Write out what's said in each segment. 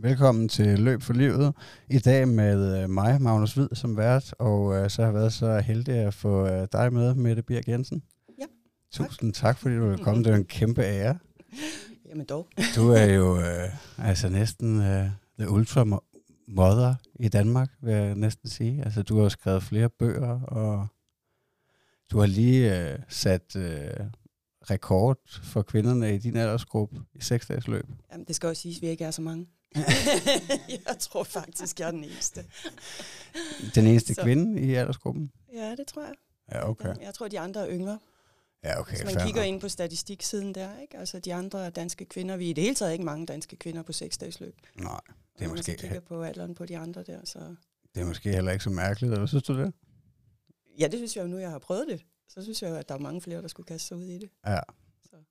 Velkommen til Løb for Livet. I dag med øh, mig, Magnus Hvid, som vært, og øh, så har jeg været så heldig at få øh, dig med, Mette Birk Jensen. Ja, Tusind tak, fordi du er kommet. Det er en kæmpe ære. Jamen dog. Du er jo øh, altså næsten øh, the ultra mother i Danmark, vil jeg næsten sige. Altså, du har skrevet flere bøger, og du har lige øh, sat øh, rekord for kvinderne i din aldersgruppe i seks dages løb. Jamen, det skal også siges, at vi ikke er så mange. jeg tror faktisk, jeg er den eneste. Den eneste så. kvinde i aldersgruppen? Ja, det tror jeg. Ja, okay. Jeg tror, de andre er yngre. Ja, okay. Hvis man kigger ind på statistiksiden der, ikke? Altså de andre danske kvinder, vi er i det hele taget ikke mange danske kvinder på seksdagsløb. Nej, det er og måske... Hvis man kigger på alderen på de andre der, så... Det er måske heller ikke så mærkeligt, eller synes du det? Ja, det synes jeg jo nu, jeg har prøvet det. Så synes jeg jo, at der er mange flere, der skulle kaste sig ud i det. Ja.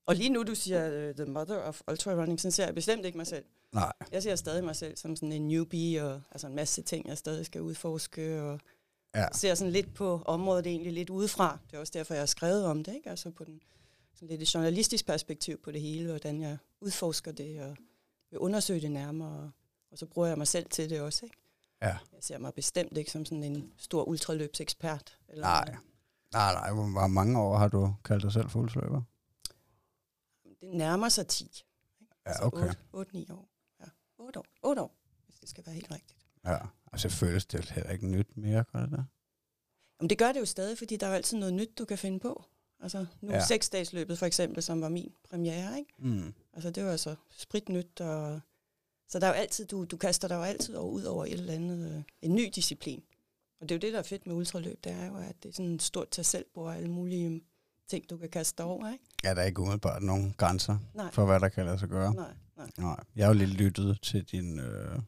Og lige nu, du siger uh, the mother of ultra running, så ser jeg bestemt ikke mig selv. Nej. Jeg ser stadig mig selv som sådan en newbie, og altså en masse ting, jeg stadig skal udforske, og ja. ser sådan lidt på området egentlig lidt udefra. Det er også derfor, jeg har skrevet om det, ikke? Altså på den, sådan lidt et journalistisk perspektiv på det hele, hvordan jeg udforsker det, og vil undersøge det nærmere, og, og så bruger jeg mig selv til det også, ikke? Ja. Jeg ser mig bestemt ikke som sådan en stor ultraløbsekspert. Eller nej. Noget. Nej, nej. Hvor mange år har du kaldt dig selv fuldsløber? Det nærmer sig 10. Ikke? Ja, okay. 8-9 år. Ja, 8 år. 8 år, hvis det skal være helt rigtigt. Ja, og så føles det heller ikke nyt mere, gør det der? Jamen, det gør det jo stadig, fordi der er jo altid noget nyt, du kan finde på. Altså nu ja. seksdagsløbet for eksempel, som var min premiere, ikke? Mm. Altså det var altså spritnyt, og så der er jo altid, du, du kaster dig jo altid over, ud over et eller andet, øh, en ny disciplin. Og det er jo det, der er fedt med ultraløb, det er jo, at det er sådan et stort tag selv og alle mulige ting, du kan kaste dig over, ikke? Ja, der er ikke umiddelbart nogen grænser nej. for, hvad der kan lade sig gøre. Nej, nej. nej. Jeg har jo lidt lyttet til din øh,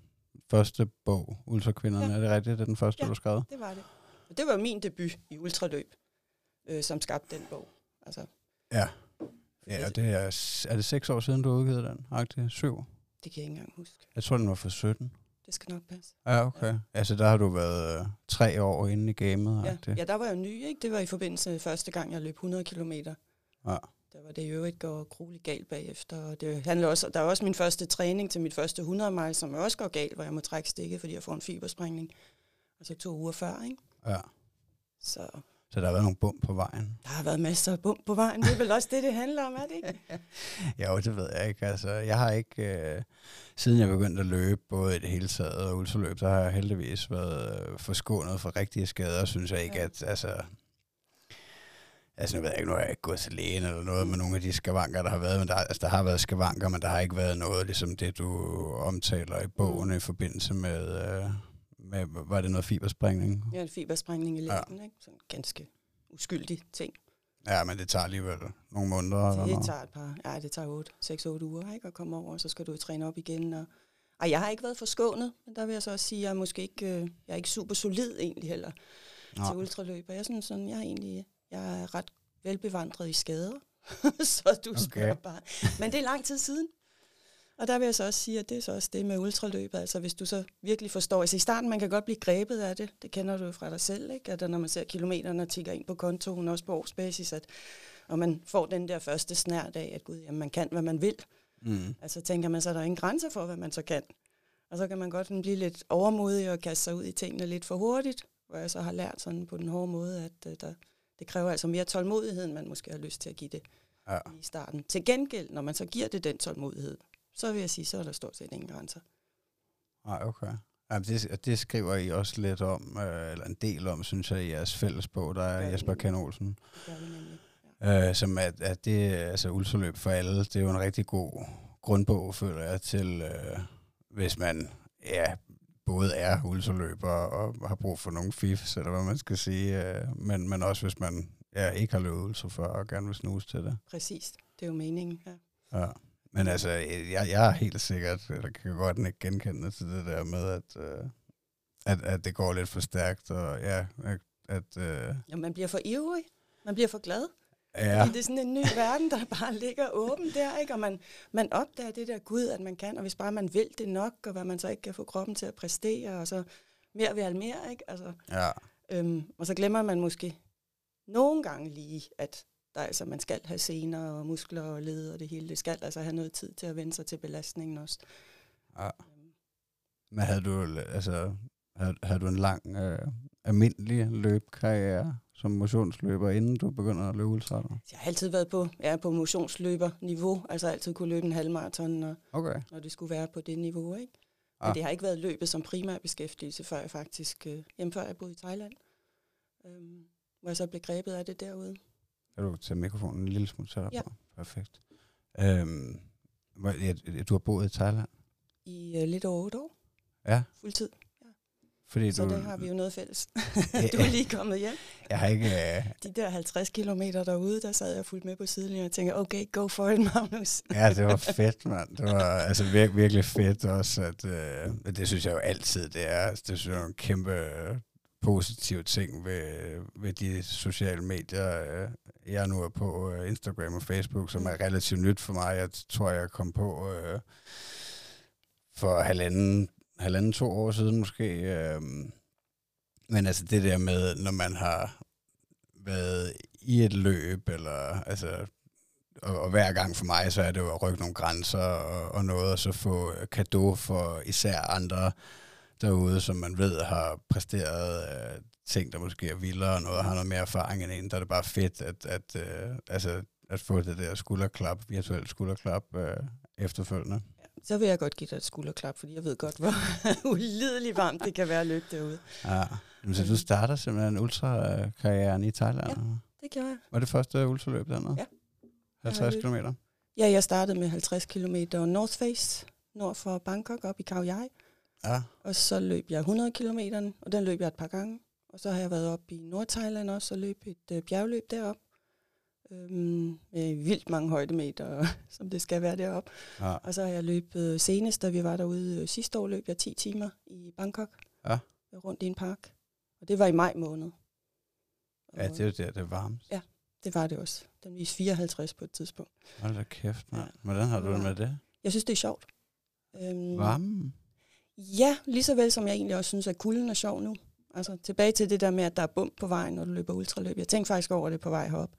første bog, Ultrakvinderne. Ja. Er det rigtigt? Det er den første, ja, du skrev? det var det. Og det var min debut i ultraløb, øh, som skabte den bog. Altså, ja. Ja, og det er, er det seks år siden, du udgivet den? Agtigt? Syv? Det kan jeg ikke engang huske. Jeg tror, den var for 17. Det skal nok passe. Ja, okay. Ja. Altså, der har du været øh, tre år inde i gamet. Ja. ja, der var jeg ny, ikke? Det var i forbindelse med første gang, jeg løb 100 km. Ja. Der var det jo ikke går grueligt galt bagefter. Og det handler også, der var også min første træning til mit første 100 mile, som også går galt, hvor jeg må trække stikket, fordi jeg får en fibersprængning. Altså to uger før, ikke? Ja. Så så der har været nogle bump på vejen? Der har været masser af bump på vejen. Det er vel også det, det handler om, er det ikke? jo, det ved jeg ikke. Altså, jeg har ikke, øh, siden jeg begyndte at løbe, både i det hele taget og ultraløb, så har jeg heldigvis været øh, forskånet for rigtige skader, synes jeg ikke, ja. at altså, Altså, nu ved jeg ikke, nu har jeg ikke gået til lægen eller noget med nogle af de skavanker, der har været, men der, altså, der har været skavanker, men der har ikke været noget, ligesom det, du omtaler i bogen i forbindelse med, øh, med, var det noget fibersprængning? Ja, en fibersprængning i lægen, ja. ikke? Sådan en ganske uskyldig ting. Ja, men det tager alligevel nogle måneder. Det eller tager et par, ja, det tager 6-8 uger, ikke? At komme over, og så skal du træne op igen. Og, ej, jeg har ikke været forskånet, men der vil jeg så også sige, at jeg er måske ikke, øh, jeg er ikke super solid egentlig heller ja. til ultraløb. Og jeg synes sådan, jeg er egentlig, jeg er ret velbevandret i skader. så du okay. spørger bare. Men det er lang tid siden. Og der vil jeg så også sige, at det er så også det med ultraløbet. Altså hvis du så virkelig forstår, altså i starten man kan godt blive grebet af det, det kender du fra dig selv, ikke? At når man ser kilometerne tigger ind på kontoen, også på årsbasis, at, og man får den der første snært af, at gud, jamen, man kan, hvad man vil. Mm. Altså tænker man så, at der er ingen grænser for, hvad man så kan. Og så kan man godt blive lidt overmodig og kaste sig ud i tingene lidt for hurtigt, hvor jeg så har lært sådan på den hårde måde, at uh, der, det kræver altså mere tålmodighed, end man måske har lyst til at give det ja. i starten. Til gengæld, når man så giver det den tålmodighed, så vil jeg sige, så er der stort set ingen grænser. Nej, okay. Jamen, det, det skriver I også lidt om, øh, eller en del om, synes jeg, i jeres fællesbog, der er Jesper Ken Olsen. Ja. Øh, som at, at det, altså ultraløb for alle, det er jo en rigtig god grundbog, føler jeg, til øh, hvis man ja, både er ultraløber og har brug for nogle fifs, eller hvad man skal sige, øh, men, men også hvis man ja, ikke har løbet ultra før og gerne vil snuse til det. Præcis, det er jo meningen, ja. Ja. Men altså, jeg, jeg er helt sikkert, eller kan godt ikke genkende til det der med, at, øh, at, at det går lidt for stærkt, og ja, at... Øh, ja, man bliver for ivrig, man bliver for glad. Ja. det er sådan en ny verden, der bare ligger åben der, ikke? og man, man opdager det der Gud, at man kan, og hvis bare man vil det nok, og hvad man så ikke kan få kroppen til at præstere, og så mere vil mere, ikke? Altså, ja. øhm, og så glemmer man måske nogle gange lige, at der altså, man skal have sener og muskler og led og det hele. Det skal altså have noget tid til at vende sig til belastningen også. Ja. Men havde du, altså, havde, havde du en lang øh, almindelig løbkarriere som motionsløber, inden du begynder at løbe ultra? Jeg har altid været på, ja, på motionsløber-niveau, altså altid kunne løbe en halvmarathon, når, okay. når det skulle være på det niveau. Ikke? Men ah. det har ikke været løbet som primær beskæftigelse, før jeg faktisk, øh, hjemme før jeg boede i Thailand, øh, hvor jeg så blev grebet af det derude. Kan du tage mikrofonen en lille smule tættere ja. på? Perfekt. Øhm, du har boet i Thailand? I uh, lidt over otte år. Ja. Fuldtid. Fordi så du, der har vi jo noget fælles. du er lige kommet hjem. Jeg har ikke... Uh... De der 50 kilometer derude, der sad jeg fuldt med på sidelinjen og tænkte, okay, go for it, Magnus. ja, det var fedt, mand. Det var altså vir- virkelig fedt også, at uh, det synes jeg jo altid, det er. Det synes jeg er en kæmpe positiv ting ved, ved de sociale medier, uh, jeg nu er på, uh, Instagram og Facebook, som er relativt nyt for mig. Jeg tror, jeg kom på uh, for halvanden halvanden, to år siden måske. Øh, men altså det der med, når man har været i et løb, eller altså, og, og hver gang for mig, så er det jo at rykke nogle grænser og, og noget, og så få kado for især andre derude, som man ved har præsteret øh, ting, der måske er vildere og noget, og har noget mere erfaring end en, der er det bare fedt, at, at, øh, altså, at få det der skulderklap, virtuelt skulderklap øh, efterfølgende. Så vil jeg godt give dig et skulderklap, fordi jeg ved godt, hvor ulideligt varmt det kan være at løbe derude. Ja, Men så du starter simpelthen ultrakarrieren i Thailand? Ja, det gjorde jeg. Var det første ultraløb dernede? Ja. 50 km? Ja, jeg startede med 50 km North Face, nord for Bangkok, op i Khao Yai. Ja. Og så løb jeg 100 km, og den løb jeg et par gange. Og så har jeg været op i Nordthailand også og løb et øh, bjergløb derop øhm, med vildt mange højdemeter, som det skal være deroppe. Ja. Og så har jeg løbet øh, senest, da vi var derude øh, sidste år, løb jeg 10 timer i Bangkok. Ja. Rundt i en park. Og det var i maj måned. Og ja, det er jo der, det er varmt. Ja, det var det også. Den viste 54 på et tidspunkt. Hold da kæft, man. Ja. Hvordan har du det med det? Jeg synes, det er sjovt. Øhm, Varmen? Ja, lige så vel som jeg egentlig også synes, at kulden er sjov nu. Altså tilbage til det der med, at der er bump på vejen, når du løber ultraløb. Jeg tænkte faktisk over det på vej herop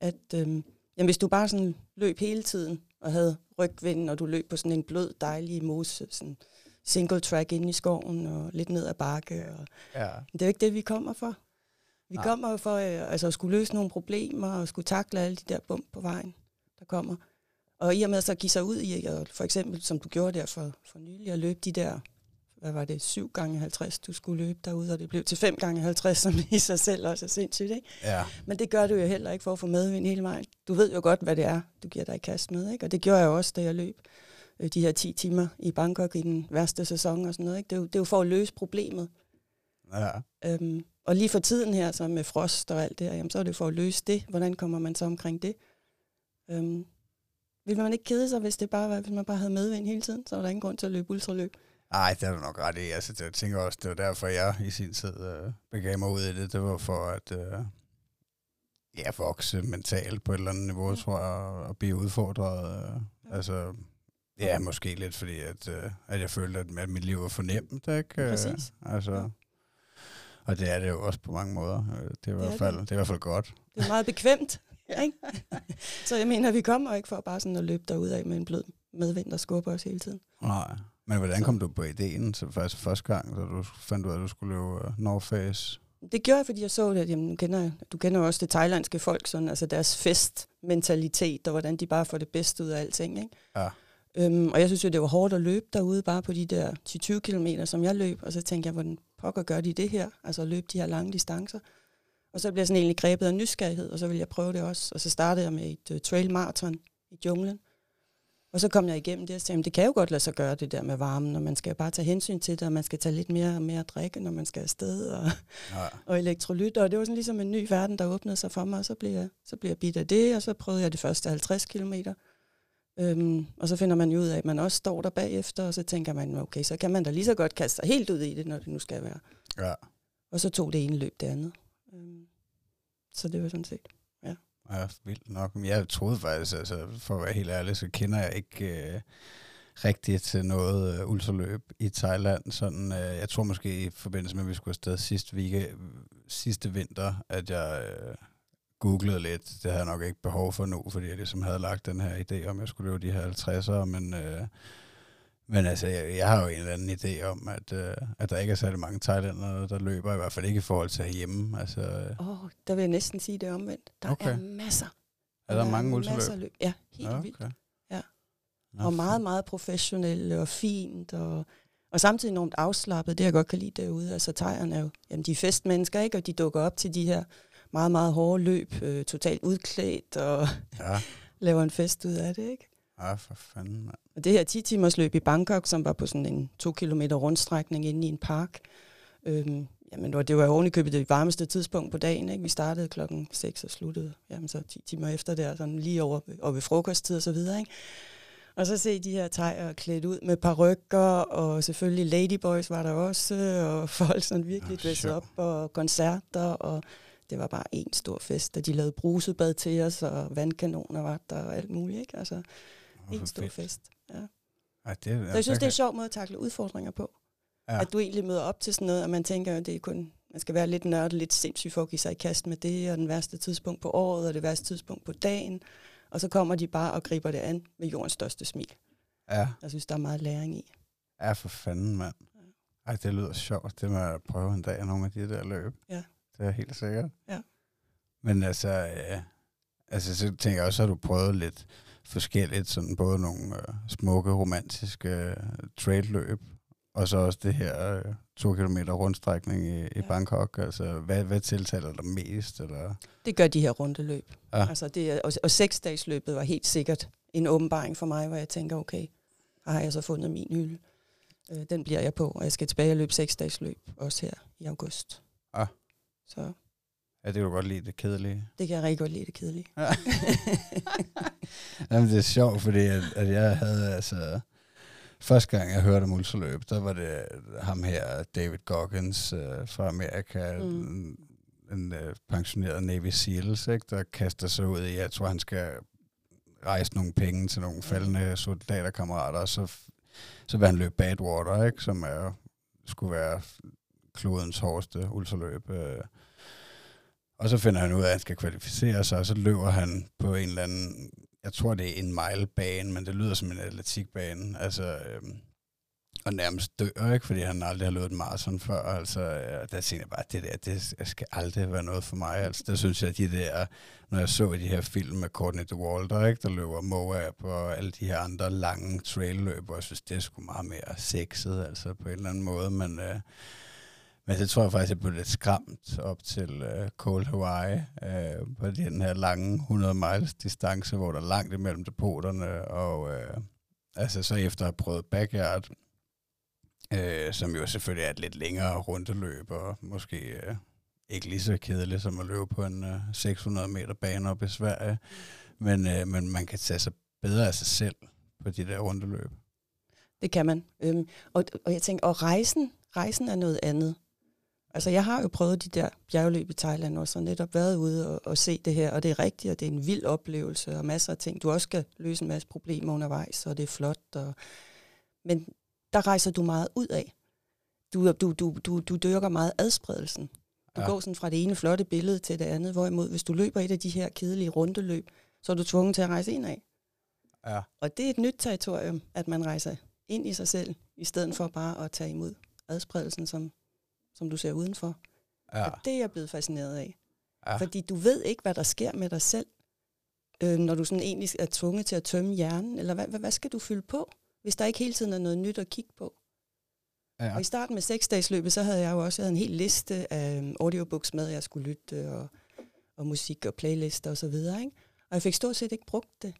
at øhm, jamen, hvis du bare sådan løb hele tiden, og havde rygvind, og du løb på sådan en blød, dejlig mose, sådan single track inde i skoven, og lidt ned ad bakke. Og, ja. Det er jo ikke det, vi kommer for. Vi Nej. kommer jo for øh, altså, at skulle løse nogle problemer, og skulle takle alle de der bump på vejen, der kommer. Og i og med så give sig ud i, og for eksempel, som du gjorde der for, for nylig, at løbe de der hvad var det, 7 gange 50, du skulle løbe derude, og det blev til 5 gange 50, som i sig selv også er sindssygt, ikke? Ja. Men det gør du jo heller ikke for at få medvind hele vejen. Du ved jo godt, hvad det er, du giver dig i kast med, ikke? Og det gjorde jeg også, da jeg løb øh, de her 10 timer i Bangkok i den værste sæson og sådan noget, ikke? Det er jo, det er jo for at løse problemet. Ja. Øhm, og lige for tiden her, så med frost og alt det her, jamen, så er det for at løse det. Hvordan kommer man så omkring det? Øhm, vil man ikke kede sig, hvis, det bare var, hvis man bare havde medvind hele tiden? Så var der ingen grund til at løbe ultraløb. Nej, det er du nok ret i. Altså, det, jeg tænker også, det var derfor, jeg i sin tid øh, begav mig ud i det. Det var for at øh, ja, vokse mentalt på et eller andet niveau, ja. tror jeg, og blive udfordret. Øh. Altså, ja, måske lidt fordi, at, øh, at jeg følte, at, at mit liv var fornemt. Ikke? Øh, Præcis. Altså, ja. Og det er det jo også på mange måder. Øh, det er, i hvert fald, det. det er i hvert fald godt. Det er meget bekvemt. ikke? så jeg mener, vi kommer ikke for bare sådan at løbe derud af med en blød medvind, der skubber os hele tiden. Nej. Men hvordan kom du på ideen så faktisk første gang, da du fandt ud af, at du skulle løbe uh, North Face? Det gjorde jeg, fordi jeg så det, at jamen, du, kender, du kender også det thailandske folk, sådan, altså deres festmentalitet, og hvordan de bare får det bedste ud af alting. Ikke? Ja. Øhm, og jeg synes jo, det var hårdt at løbe derude, bare på de der 10-20 km, som jeg løb. Og så tænkte jeg, hvordan pokker gør de det her? Altså at løbe de her lange distancer. Og så blev jeg sådan egentlig grebet af nysgerrighed, og så ville jeg prøve det også. Og så startede jeg med et uh, trail marathon i junglen. Og så kom jeg igennem det og sagde, det kan jo godt lade sig gøre det der med varmen, og man skal bare tage hensyn til det, og man skal tage lidt mere, mere drikke, når man skal afsted, og, ja. og elektrolytter. Og det var sådan ligesom en ny verden, der åbnede sig for mig, og så blev jeg, så blev jeg bidt af det, og så prøvede jeg de første 50 kilometer. Øhm, og så finder man jo ud af, at man også står der bagefter, og så tænker man, okay, så kan man da lige så godt kaste sig helt ud i det, når det nu skal være. Ja. Og så tog det ene løb det andet. Øhm, så det var sådan set. Ja, vildt nok. Men jeg troede faktisk, altså, for at være helt ærlig, så kender jeg ikke øh, rigtigt til noget øh, ultraløb i Thailand. Sådan, øh, jeg tror måske i forbindelse med, at vi skulle afsted sidste, week, sidste vinter, at jeg øh, googlede lidt. Det havde jeg nok ikke behov for nu, fordi jeg ligesom havde lagt den her idé om, at jeg skulle løbe de her 50'ere, men... Øh, men altså, jeg, jeg har jo en eller anden idé om, at, øh, at der ikke er særlig mange thailændere, der løber, i hvert fald ikke i forhold til herhjemme. Altså, øh, Åh, oh, der vil jeg næsten sige det omvendt. Der Okay. er masser. er der, mange masser ultraløb? af løb. Ja, helt Ja, vildt. okay. Ja. Nå, og meget, meget professionelle og fint, og, og samtidig enormt afslappet. Det jeg godt kan lide derude. Altså thaierne er jo, jamen de er festmennesker, ikke? Og de dukker op til de her meget, meget hårde løb, øh, totalt udklædt, og Ja, laver en fest ud af det, ikke? Ja for fanden, mand. Og det her 10 timers løb i Bangkok, som var på sådan en to kilometer rundstrækning inde i en park, øhm, jamen det var, det var oven i købet det varmeste tidspunkt på dagen. Ikke? Vi startede klokken 6 og sluttede jamen, så 10 timer efter der, sådan lige over, over ved frokosttid og så videre. Ikke? Og så se de her tejer klædt ud med parrykker, og selvfølgelig Ladyboys var der også, og folk sådan virkelig Nå, dresset sjov. op, og koncerter, og det var bare en stor fest, og de lavede brusebad til os, og vandkanoner var der, og alt muligt. Ikke? Altså, en stor fedt. fest. Ja. Ej, det, Så jeg synes, det er en sjov måde at takle udfordringer på. Ja. Ja. At du egentlig møder op til sådan noget, og man tænker, at det er kun, man skal være lidt nørdet, lidt sindssyg for at give sig i kast med det, og den værste tidspunkt på året, og det værste tidspunkt på dagen. Og så kommer de bare og griber det an med jordens største smil. Ja, Jeg synes, der er meget læring i. ja, for fanden, mand. Ej, det lyder sjovt. Det må jeg prøve en dag, nogle af de der løb. Ja. Det er helt sikkert. Ja. Men altså, øh, altså så tænker jeg også, at du prøvet lidt forskelligt, sådan både nogle øh, smukke, romantiske øh, trail-løb, og så også det her øh, to kilometer rundstrækning i, i Ja. Bangkok. Altså, hvad, hvad tiltaler dig mest? Eller? Det gør de her rundeløb. Ja. Altså det er, og, og seksdagsløbet var helt sikkert en åbenbaring for mig, hvor jeg tænker, okay, her har jeg så fundet min hylde. Øh, den bliver jeg på, og jeg skal tilbage og løbe seksdagsløb, også her i august. Ah. Så Ja, det kan du godt lide, det kedelige. det kan jeg rigtig godt lide, det kedelige. Jamen, det er sjovt, fordi at, at jeg havde altså... Første gang, jeg hørte om ultraløb, der var det ham her, David Goggins øh, fra Amerika, mm. Mm. en, en øh, pensioneret Navy Seals, ikke, der kaster sig ud i, jeg tror, han skal rejse nogle penge til nogle faldende soldaterkammerater, og så, så vil han løbe Badwater, ikke, som er, skulle være klodens hårdeste ultraløb. Øh. Og så finder han ud af, at han skal kvalificere sig, og så løber han på en eller anden, jeg tror det er en milebane, men det lyder som en atletikbane, altså, øhm, og nærmest dør, ikke? fordi han aldrig har løbet et maraton før. Altså, øh, der tænkte jeg bare, det der, det skal aldrig være noget for mig. Altså, der synes jeg, at de der, når jeg så de her film med Courtney DeWalter, ikke? der løber Moab og alle de her andre lange trailløb, og jeg synes, det er sgu meget mere sexet, altså på en eller anden måde, men... Øh, men det tror jeg faktisk, jeg blev lidt skræmt op til øh, Cold Hawaii øh, på den her lange 100 miles distance, hvor der er langt imellem depoterne. Og øh, altså så efter at have prøvet backyard, øh, som jo selvfølgelig er et lidt længere rundeløb, og måske øh, ikke lige så kedeligt som at løbe på en øh, 600 meter bane op i Sverige. Men, øh, men man kan tage sig bedre af sig selv på de der rundeløb. Det kan man. Øhm, og, og jeg tænker, og rejsen, rejsen er noget andet. Altså, jeg har jo prøvet de der bjergløb i Thailand og netop været ude og, og se det her, og det er rigtigt, og det er en vild oplevelse, og masser af ting. Du også skal løse en masse problemer undervejs, og det er flot. Og... Men der rejser du meget ud af. Du, du, du, du, du dyrker meget adspredelsen. Du ja. går sådan fra det ene flotte billede til det andet, hvorimod hvis du løber et af de her kedelige rundeløb, så er du tvunget til at rejse ind af. Ja. Og det er et nyt territorium, at man rejser ind i sig selv, i stedet for bare at tage imod adspredelsen, som, som du ser udenfor. Ja. Og det er jeg blevet fascineret af. Ja. Fordi du ved ikke, hvad der sker med dig selv, øh, når du sådan egentlig er tvunget til at tømme hjernen. Eller hvad, hvad, hvad skal du fylde på, hvis der ikke hele tiden er noget nyt at kigge på? Ja. Og i starten med seksdagsløbet, så havde jeg jo også jeg havde en hel liste af øhm, audiobooks med, jeg skulle lytte, og, og musik og playlister og så videre. Ikke? Og jeg fik stort set ikke brugt det.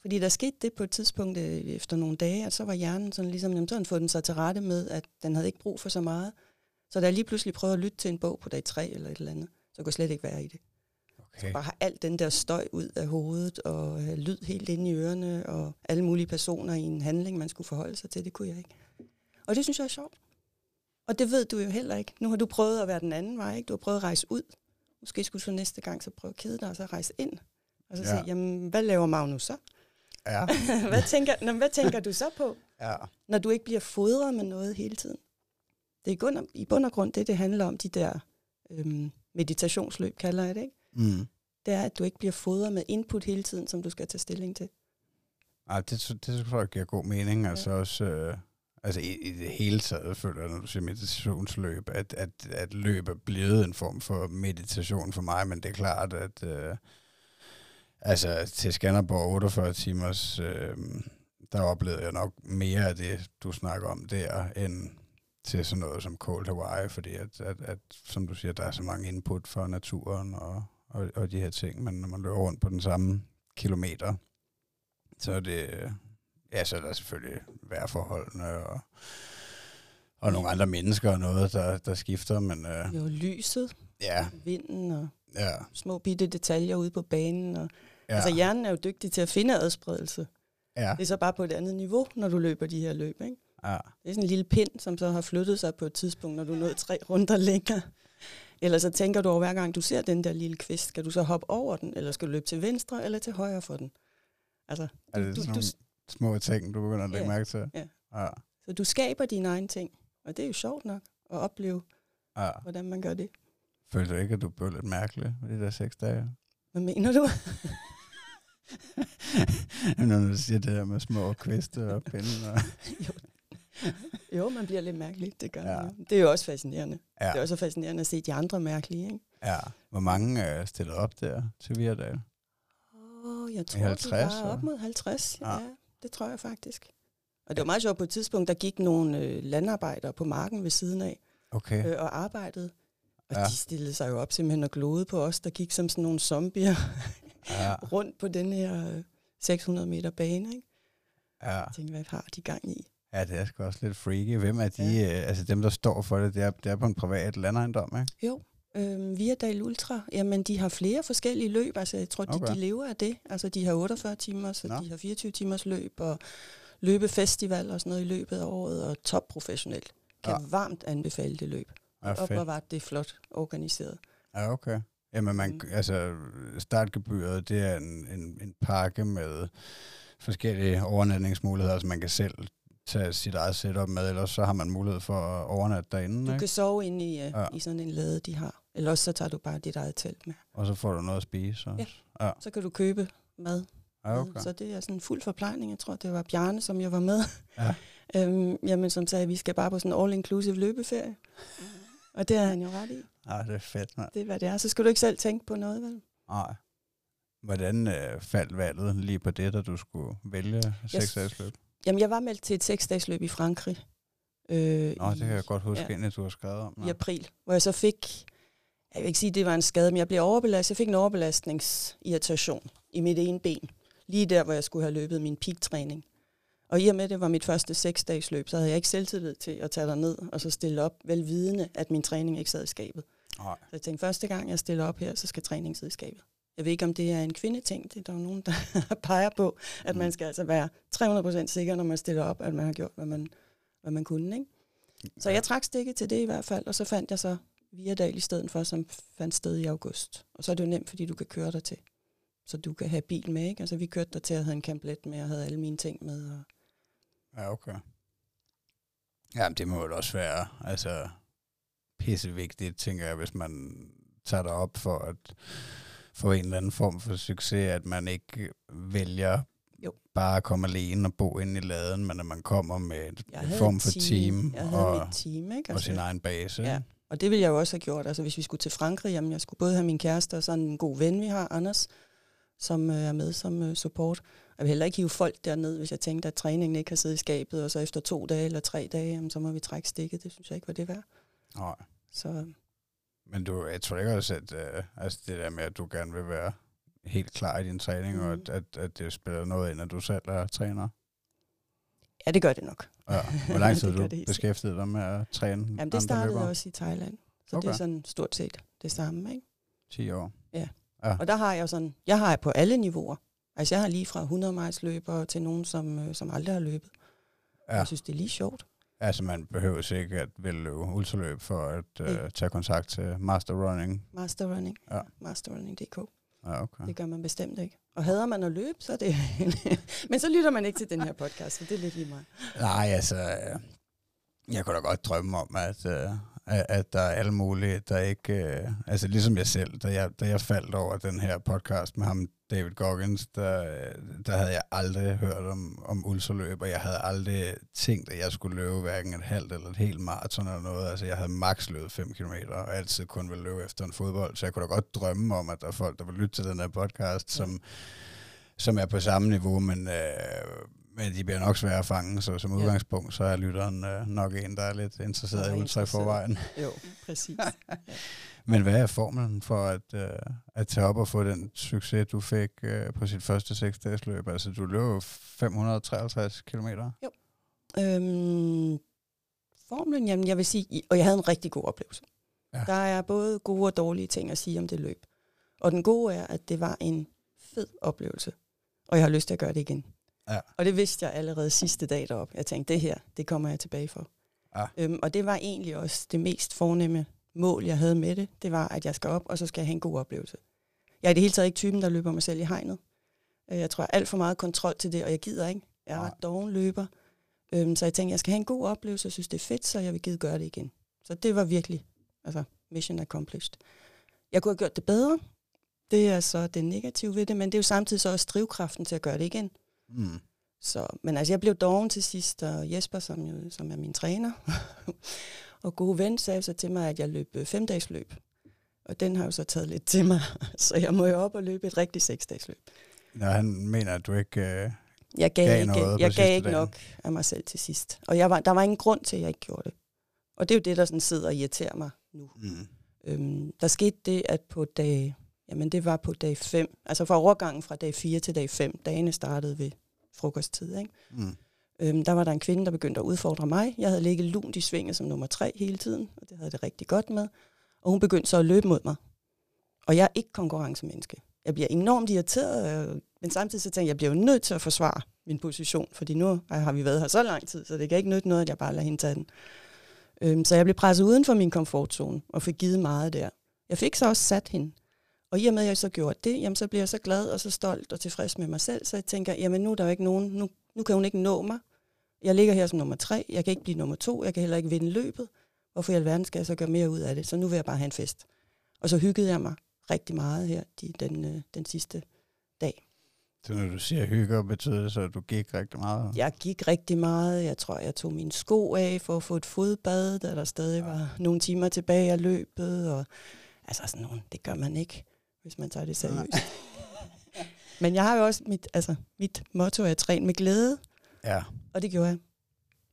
Fordi der skete det på et tidspunkt øh, efter nogle dage, at så var hjernen sådan ligesom, jamen, så havde den fået den sig til rette med, at den havde ikke brug for så meget. Så da jeg lige pludselig prøvede at lytte til en bog på dag 3 eller et eller andet, så kunne jeg slet ikke være i det. Okay. Bare have alt den der støj ud af hovedet, og øh, lyd helt inde i ørerne, og alle mulige personer i en handling, man skulle forholde sig til, det kunne jeg ikke. Og det synes jeg er sjovt. Og det ved du jo heller ikke. Nu har du prøvet at være den anden vej, ikke? Du har prøvet at rejse ud. Måske skulle du så næste gang så prøve at kede dig, og så rejse ind. Og så Ja. sige, jamen, hvad laver Magnus så? Ja. hvad, tænker, nå, hvad tænker du så på, ja. når du ikke bliver fodret med noget hele tiden? Det er i bund og, i bund og grund det, det handler om, de der øhm, meditationsløb, kalder jeg det, ikke? Mm. det er, at du ikke bliver fodret med input hele tiden, som du skal tage stilling til. Ej, det, det tror jeg giver god mening. Ja. Altså også, øh, altså i, i det hele taget, føler jeg, når du siger meditationsløb, at, at, at løb er blevet en form for meditation for mig, men det er klart, at øh, altså til Skanderborg 48 timers, øh, der oplevede jeg nok mere af det, du snakker om der, end til sådan noget som Cold Hawaii, fordi at, at, at, som du siger, der er så mange input for naturen og, og, og de her ting, men når man løber rundt på den samme kilometer, så er det, ja, så er der selvfølgelig vejrforholdene og, og nogle andre mennesker og noget, der, der skifter, men... Øh, jo, lyset, ja. vinden og ja. små bitte detaljer ude på banen. Og, ja. Altså hjernen er jo dygtig til at finde adspredelse. Ja. Det er så bare på et andet niveau, når du løber de her løb, ikke? Ja. Det er sådan en lille pind, som så har flyttet sig på et tidspunkt, når du er nået tre runder længere. Eller så tænker du over, hver gang du ser den der lille kvist, skal du så hoppe over den, eller skal du løbe til venstre eller til højre for den? Altså, er det du, sådan du, små ting, du begynder at lægge ja, mærke til? Ja. ja. Så du skaber dine egne ting, og det er jo sjovt nok at opleve, ja. hvordan man gør det. Føler du ikke, at du blev lidt mærkelig med de der seks dage? Hvad mener du? Når du siger det her med små kviste og pinde. Og jo. Jo, man bliver lidt mærkelig, det gør ja. man. Det er jo også fascinerende. Ja. Det er også fascinerende at se de andre mærkelige, ikke? Ja. Hvor mange uh, stiller op der til Virdal? Åh, oh, jeg tror, 50, de var op mod 50. Ja. ja, det tror jeg faktisk. Og det var meget sjovt, på et tidspunkt, der gik nogle øh, landarbejdere på marken ved siden af okay. øh, og arbejdede. Og ja. de stillede sig jo op simpelthen og glodede på os, der gik som sådan nogle zombier ja. rundt på den her 600 meter bane. Ikke? Ja. Jeg tænkte, hvad har de gang i? Ja, det er sgu også lidt freaky. Hvem er de, ja. øh, altså dem, der står for det, det er, det er på en privat landejendom, ikke? Jo, øh, Viadal Ultra, jamen de har flere forskellige løb. Altså jeg tror, okay. de, de lever af det. Altså de har 48 timer, så de har 24 timers løb, og løbefestival og sådan noget i løbet af året, og topprofessionelt. Kan ja. varmt anbefale det løb. Ja, og hvor var det flot organiseret. Ja, okay. Jamen, man, mm. altså, startgebyret, det er en, en, en pakke med forskellige overnatningsmuligheder, altså man kan selv tage sit eget setup med, ellers så har man mulighed for at overnatte derinde. Du ikke? kan sove inde i, uh, ja. i sådan en lade, de har. Eller også så tager du bare dit eget telt med. Og så får du noget at spise også. Ja, ja. så kan du købe mad. Ja, okay. Så det er sådan en fuld forplejning. Jeg tror, det var Bjarne, som jeg var med. Ja. øhm, jamen, som sagde, at vi skal bare på sådan en all-inclusive løbeferie. Og det er han jo ret i. Ja, det er fedt, man. Det er, hvad det er. Så skal du ikke selv tænke på noget, vel? Nej. Hvordan øh, faldt valget lige på det, da du skulle vælge seks dages løb? Jamen, jeg var meldt til et seks dages løb i Frankrig. Øh, Nå, det kan jeg godt huske, ja, at du har skrevet om. Ja. I april, hvor jeg så fik, jeg vil ikke sige, at det var en skade, men jeg blev overbelastet. Jeg fik en overbelastningsirritation i mit ene ben. Lige der, hvor jeg skulle have løbet min peak-træning. Og i og med, at det var mit første seks dages løb, så havde jeg ikke selvtillid til at tage ned og så stille op, velvidende, at min træning ikke sad i skabet. Nej. Så jeg tænkte, første gang jeg stiller op her, så skal træningen sidde i skabet. Jeg ved ikke, om det er en kvindeting. Det er der nogen, der peger på, at mm. man skal altså være 300% sikker, når man stiller op, at man har gjort, hvad man, hvad man kunne. Ikke? Så jeg trak stikket til det i hvert fald, og så fandt jeg så Viadal i stedet for, som fandt sted i august. Og så er det jo nemt, fordi du kan køre der til. Så du kan have bil med, ikke? Altså vi kørte der til, at jeg havde en kamplet med, og havde alle mine ting med. Og Ja, okay. Jamen, det må jo også være altså, pissevigtigt, tænker jeg, hvis man tager det op for at få en eller anden form for succes, at man ikke vælger jo. bare at komme alene og bo inde i laden, men at man kommer med en form for team, team og, team, ikke? Altså, og sin egen base. Ja. Og det ville jeg jo også have gjort. Altså hvis vi skulle til Frankrig, jamen jeg skulle både have min kæreste og sådan en god ven, vi har, Anders, som øh, er med som øh, support. Jeg vil heller ikke hive folk derned, hvis jeg tænkte, at træningen ikke har siddet i skabet, og så efter to dage eller tre dage, jamen, så må vi trække stikket. Det synes jeg ikke var det værd. Nej. Så. Men du, jeg tror ikke også, at uh, altså det der med, at du gerne vil være helt klar i din træning, mm. og at, at, at det spiller noget ind, at du selv er træner? Ja, det gør det nok. Ja. Hvor lang tid har du beskæftiget dig med at træne Jamen, det startede løbere? også i Thailand. Så okay. det er sådan stort set det samme, ikke? 10 år. Ja. ja. Og der har jeg sådan, jeg har på alle niveauer. Altså jeg har lige fra 100 miles løber til nogen, som, øh, som aldrig har løbet. Ja. Jeg synes, det er lige sjovt. Altså man behøver ikke at løbe ultraløb for at uh, tage kontakt til Master Running. Master Running. Ja. Masterrunning.dk. Ja, okay. Det gør man bestemt ikke. Og hader man at løbe, så er det... Men så lytter man ikke til den her podcast, så det er lidt lige meget. Nej, altså... Jeg kunne da godt drømme om, at, uh, at, at der er alle mulige, der ikke... Øh, altså ligesom jeg selv, da jeg, da jeg faldt over den her podcast med ham, David Goggins, der, der havde jeg aldrig hørt om, om ultraløb, og jeg havde aldrig tænkt, at jeg skulle løbe hverken et halvt eller et helt maraton eller noget. Altså jeg havde maks løbet 5 km, og altid kun ville løbe efter en fodbold, så jeg kunne da godt drømme om, at der er folk, der vil lytte til den her podcast, som, ja. som er på samme niveau, men... Øh, men de bliver nok svære at fange, så som udgangspunkt, så er lytteren øh, nok en, der er lidt interesseret i ultra i forvejen. Jo, præcis. Men hvad er formelen for at, øh, at tage op og få den succes, du fik øh, på sit første seks løb? Altså, du løb 553 km. Jo. Øhm, formelen, jamen jeg vil sige, og jeg havde en rigtig god oplevelse. Ja. Der er både gode og dårlige ting at sige om det løb. Og den gode er, at det var en fed oplevelse. Og jeg har lyst til at gøre det igen. Ja. Og det vidste jeg allerede sidste dag deroppe. Jeg tænkte, det her, det kommer jeg tilbage for. Ja. Øhm, og det var egentlig også det mest fornemme mål, jeg havde med det. Det var, at jeg skal op, og så skal jeg have en god oplevelse. Jeg er i det hele taget ikke typen, der løber mig selv i hegnet. Øh, jeg tror, jeg har alt for meget kontrol til det, og jeg gider ikke. Jeg er ret doven løber. Øhm, så jeg tænkte, jeg skal have en god oplevelse, og synes, det er fedt, så jeg vil gide gøre det igen. Så det var virkelig altså, mission accomplished. Jeg kunne have gjort det bedre. Det er så det negative ved det, men det er jo samtidig så også drivkraften til at gøre det igen. Mm. Så, men altså, jeg blev doven til sidst, og Jesper, som, jo, som er min træner, og gode ven, sagde så til mig, at jeg løb øh, løb. Og den har jo så taget lidt til mig, så jeg må jo op og løbe et rigtigt løb. Når han mener, at du ikke øh, jeg gav, gav ikke, noget Jeg gav ikke dagen. nok af mig selv til sidst. Og jeg var, der var ingen grund til, at jeg ikke gjorde det. Og det er jo det, der sådan sidder og irriterer mig nu. Mm. Øhm, der skete det, at på dag Jamen det var på dag 5, altså fra overgangen fra dag 4 til dag 5. Dagene startede ved frokosttid. Ikke? Mm. Øhm, der var der en kvinde, der begyndte at udfordre mig. Jeg havde ligget lunt i svinget som nummer 3 hele tiden, og det havde det rigtig godt med. Og hun begyndte så at løbe mod mig. Og jeg er ikke konkurrencemenneske. Jeg bliver enormt irriteret, øh, men samtidig så tænker jeg, jeg bliver jo nødt til at forsvare min position, fordi nu har vi været her så lang tid, så det kan ikke nytte noget, at jeg bare lader hende tage den. Øhm, så jeg blev presset uden for min komfortzone og fik givet meget der. Jeg fik så også sat hende. Og i og med, at jeg så gjorde det, jamen, så bliver jeg så glad og så stolt og tilfreds med mig selv, så jeg tænker, jamen nu er der jo ikke nogen, nu, nu kan hun ikke nå mig. Jeg ligger her som nummer tre, jeg kan ikke blive nummer to, jeg kan heller ikke vinde løbet. Hvorfor i alverden skal jeg så gøre mere ud af det? Så nu vil jeg bare have en fest. Og så hyggede jeg mig rigtig meget her de, den, øh, den sidste dag. Så når du siger hygge, betyder det så, at du gik rigtig meget? Jeg gik rigtig meget. Jeg tror, jeg tog mine sko af for at få et fodbad, da der stadig var nogle timer tilbage af løbet. Og, altså sådan nogle, det gør man ikke hvis man tager det seriøst. Men jeg har jo også mit, altså, mit motto er at træne med glæde. Ja. Og det gjorde jeg.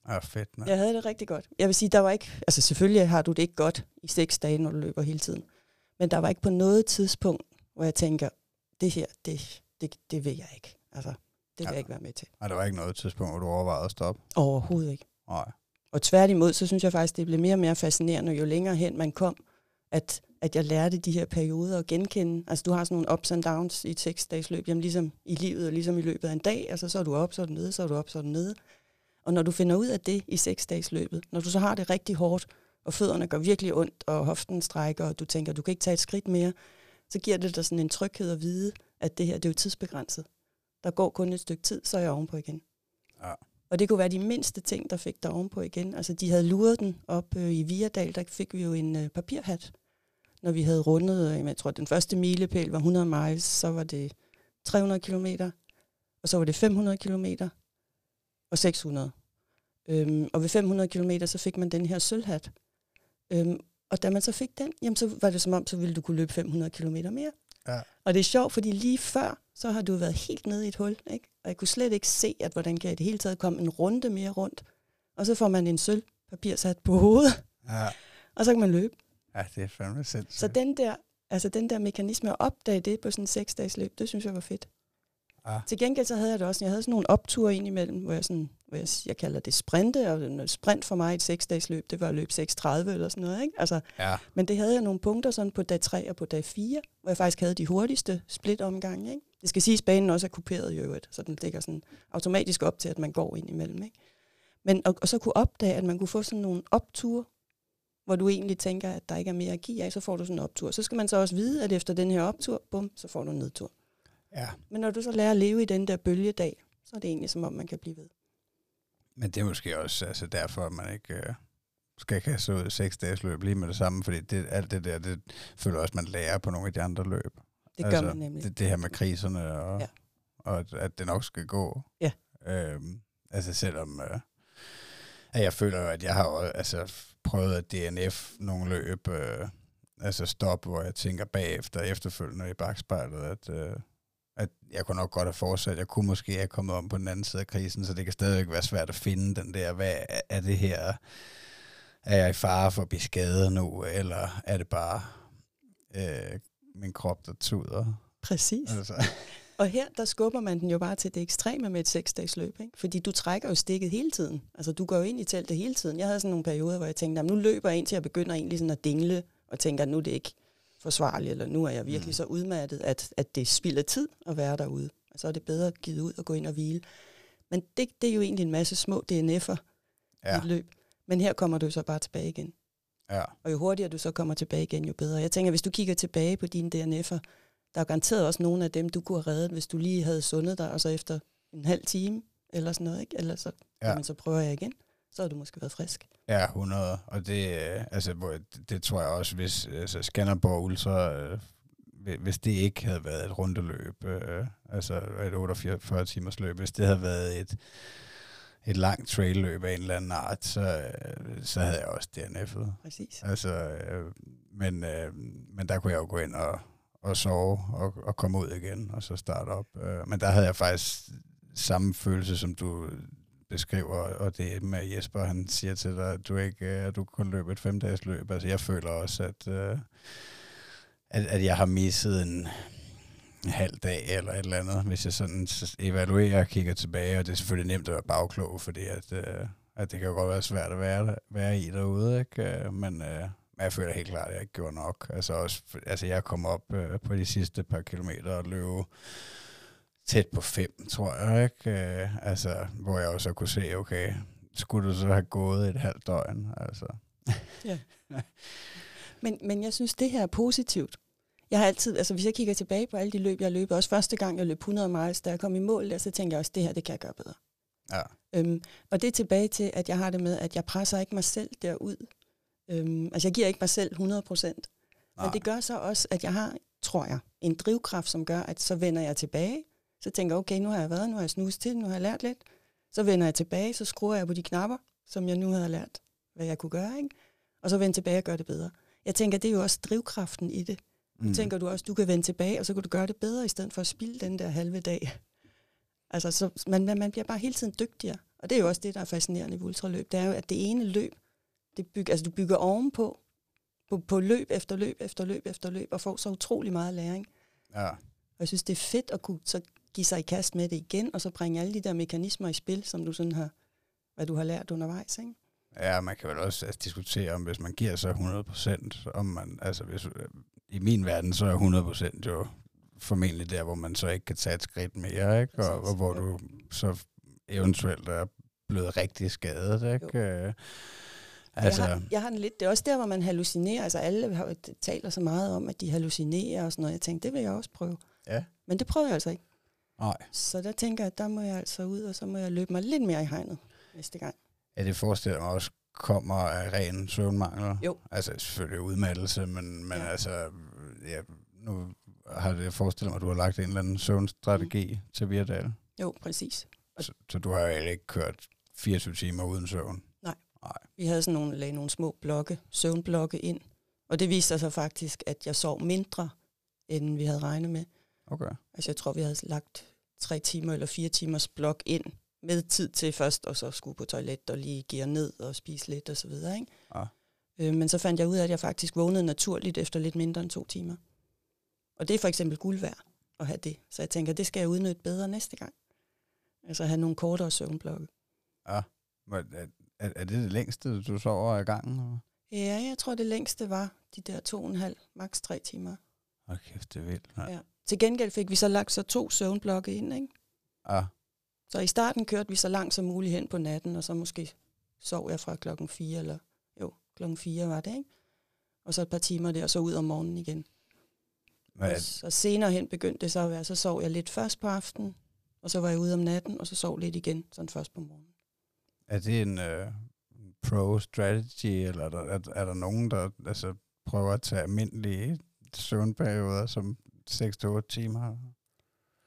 Ja, fedt. Man. Jeg havde det rigtig godt. Jeg vil sige, der var ikke, altså selvfølgelig har du det ikke godt i seks dage, når du løber hele tiden. Men der var ikke på noget tidspunkt, hvor jeg tænker, det her, det, det, det vil jeg ikke. Altså, det vil ja. jeg ikke være med til. Nej, der var ikke noget tidspunkt, hvor du overvejede at stoppe? Overhovedet ikke. Nej. Og tværtimod, så synes jeg faktisk, det blev mere og mere fascinerende, jo længere hen man kom, at at jeg lærte de her perioder at genkende. Altså du har sådan nogle ups and downs i et seksdagsløb, jamen ligesom i livet og ligesom i løbet af en dag, altså så er du op, så er du nede, så er du op, så er du nede. Og når du finder ud af det i seksdagsløbet, når du så har det rigtig hårdt, og fødderne går virkelig ondt, og hoften strækker, og du tænker, du kan ikke tage et skridt mere, så giver det dig sådan en tryghed at vide, at det her, det er jo tidsbegrænset. Der går kun et stykke tid, så er jeg ovenpå igen. Ja. Og det kunne være de mindste ting, der fik dig ovenpå igen. Altså de havde luret den op øh, i Viadal, der fik vi jo en øh, papirhat når vi havde rundet, øh, jeg tror, den første milepæl var 100 miles, så var det 300 km, og så var det 500 km, og 600. Øhm, og ved 500 km, så fik man den her sølvhat. Øhm, og da man så fik den, jamen, så var det som om, så ville du kunne løbe 500 km mere. Ja. Og det er sjovt, fordi lige før, så har du været helt nede i et hul, ikke? og jeg kunne slet ikke se, at hvordan kan jeg det hele taget komme en runde mere rundt. Og så får man en sølvpapirshat på hovedet, ja. og så kan man løbe. Ja, det er fandme sindssygt. Så den der, altså den der mekanisme at opdage det på sådan en seks løb, det synes jeg var fedt. Ja. Til gengæld så havde jeg det også, jeg havde sådan nogle opture ind imellem, hvor jeg, sådan, hvor jeg, jeg kalder det sprinte, og sprint for mig i et seks dages løb, det var at løbe 6.30 eller sådan noget. Ikke? Altså, ja. Men det havde jeg nogle punkter sådan på dag 3 og på dag 4, hvor jeg faktisk havde de hurtigste split-omgange. Ikke? Det skal sige, at banen også er kuperet i øvrigt, så den ligger sådan automatisk op til, at man går ind imellem. Ikke? Men, og, og så kunne opdage, at man kunne få sådan nogle opture, hvor du egentlig tænker, at der ikke er mere at give af, så får du sådan en optur. Så skal man så også vide, at efter den her optur, bum, så får du en nedtur. Ja. Men når du så lærer at leve i den der bølgedag, så er det egentlig som om, man kan blive ved. Men det er måske også altså derfor, at man ikke øh, skal kaste ud seks dages løb lige med det samme, fordi det, alt det der, det føler også, man lærer på nogle af de andre løb. Det gør altså, man nemlig. Det, det her med kriserne, og, ja. og at, at det nok skal gå. Ja. Øhm, altså selvom, øh, at jeg føler at jeg har altså, prøvet at DNF nogle løb, øh, altså stop, hvor jeg tænker bagefter, efterfølgende i bagspejlet, at, øh, at jeg kunne nok godt have fortsat. Jeg kunne måske have kommet om på den anden side af krisen, så det kan stadigvæk være svært at finde den der, hvad er det her, er jeg i fare for at blive skadet nu, eller er det bare øh, min krop, der tuder? Præcis. Altså. Og her, der skubber man den jo bare til det ekstreme med et seksdags løb, ikke? fordi du trækker jo stikket hele tiden. Altså, du går jo ind i teltet hele tiden. Jeg havde sådan nogle perioder, hvor jeg tænkte, nu løber jeg ind til at begynde egentlig sådan at dingle, og tænker, nu er det ikke forsvarligt, eller nu er jeg virkelig mm. så udmattet, at, at det spilder tid at være derude. Og så er det bedre at give ud og gå ind og hvile. Men det, det er jo egentlig en masse små DNF'er ja. i et løb. Men her kommer du så bare tilbage igen. Ja. Og jo hurtigere du så kommer tilbage igen, jo bedre. Jeg tænker, hvis du kigger tilbage på dine DNF'er, der er garanteret også nogle af dem, du kunne have reddet, hvis du lige havde sundet dig, og så efter en halv time, eller sådan noget, ikke? Eller så, ja. jamen, så prøver jeg igen. Så har du måske været frisk. Ja, 100. Og det, øh, altså, det, tror jeg også, hvis altså, Skanderborg Ultra, øh, hvis det ikke havde været et rundeløb, øh, altså et 48 timers løb, hvis det havde været et, et langt trailløb af en eller anden art, så, øh, så havde jeg også DNF'et. Præcis. Altså, øh, men, øh, men der kunne jeg jo gå ind og, og sove og, og komme ud igen, og så starte op. Øh, men der havde jeg faktisk samme følelse, som du beskriver, og det med Jesper, han siger til dig, at du ikke at du kun løber et femdages løb. Altså jeg føler også, at, øh, at, at jeg har misset en, en halv dag eller et eller andet, hvis jeg sådan evaluerer og kigger tilbage, og det er selvfølgelig nemt at være bagklog, fordi at, øh, at det kan jo godt være svært at være, være i derude, ikke? Øh, men, øh, men jeg føler helt klart, at jeg ikke gjorde nok. Altså, også, altså jeg kom op øh, på de sidste par kilometer og løb tæt på fem, tror jeg, ikke? Øh, altså, hvor jeg også kunne se, okay, skulle du så have gået et halvt døgn, altså. Ja. men, men jeg synes, det her er positivt. Jeg har altid, altså hvis jeg kigger tilbage på alle de løb, jeg løb, også første gang, jeg løb 100 miles, da jeg kom i mål, der, så tænker jeg også, det her, det kan jeg gøre bedre. Ja. Øhm, og det er tilbage til, at jeg har det med, at jeg presser ikke mig selv derud. Øhm, altså jeg giver ikke mig selv 100 procent. Men det gør så også, at jeg har, tror jeg, en drivkraft, som gør, at så vender jeg tilbage, så tænker jeg, okay, nu har jeg været, nu har jeg snuset til, nu har jeg lært lidt. Så vender jeg tilbage, så skruer jeg på de knapper, som jeg nu havde lært, hvad jeg kunne gøre, ikke? Og så vender tilbage og gøre det bedre. Jeg tænker, det er jo også drivkraften i det. Mm. tænker du også, du kan vende tilbage, og så kan du gøre det bedre, i stedet for at spille den der halve dag. Altså, så man, man bliver bare hele tiden dygtigere. Og det er jo også det, der er fascinerende i ultraløb. Det er jo, at det ene løb, det bygger, altså du bygger ovenpå, på, på løb efter løb efter løb efter løb, og får så utrolig meget læring. Ja. Og jeg synes, det er fedt at kunne så give sig i kast med det igen, og så bringe alle de der mekanismer i spil, som du sådan har, hvad du har lært undervejs, ikke? Ja, man kan vel også altså, diskutere om, hvis man giver sig 100%, om man, altså hvis, i min verden, så er 100% jo formentlig der, hvor man så ikke kan tage et skridt mere, ikke? Og, og hvor du så eventuelt er blevet rigtig skadet, ikke? Jo. Altså. jeg, har, jeg har den lidt, det er også der, hvor man hallucinerer, altså alle har, taler så meget om, at de hallucinerer og sådan noget. Jeg tænkte, det vil jeg også prøve. Ja. Men det prøver jeg altså ikke. Nej. Så der tænker jeg, at der må jeg altså ud, og så må jeg løbe mig lidt mere i hegnet næste gang. Ja, det forestiller mig også kommer af ren søvnmangel. Jo. Altså selvfølgelig udmattelse, men, men ja. altså, ja, nu har det forestillet mig, at du har lagt en eller anden søvnstrategi mm. til Virdal. Jo, præcis. Så, så du har jo ikke kørt 24 timer uden søvn? Nej. Vi havde sådan nogle, lagde nogle små blokke, søvnblokke ind, og det viste sig faktisk, at jeg sov mindre, end vi havde regnet med. Okay. Altså jeg tror, vi havde lagt tre timer eller fire timers blok ind med tid til først, og så skulle på toilet og lige give ned og spise lidt og så videre. Ikke? Ja. Øh, men så fandt jeg ud af, at jeg faktisk vågnede naturligt efter lidt mindre end to timer. Og det er for eksempel guld værd at have det. Så jeg tænker, det skal jeg udnytte bedre næste gang. Altså have nogle kortere søvnblokke. Ja. Er, er, er det det længste, du sover i gangen? Ja, jeg tror, det længste var de der to og en halv, maks tre timer. Okay, det er vildt. Ja. ja. Til gengæld fik vi så lagt så to søvnblokke ind, ikke? Ja. Så i starten kørte vi så langt som muligt hen på natten, og så måske sov jeg fra klokken 4, eller jo, klokken 4 var det, ikke? Og så et par timer der, og så ud om morgenen igen. Hvad? Og så senere hen begyndte det så at være, så sov jeg lidt først på aftenen, og så var jeg ude om natten, og så sov lidt igen, sådan først på morgenen. Er det en øh, pro-strategy, eller er der, er, er der nogen, der altså, prøver at tage almindelige søvnperioder som 6-8 timer?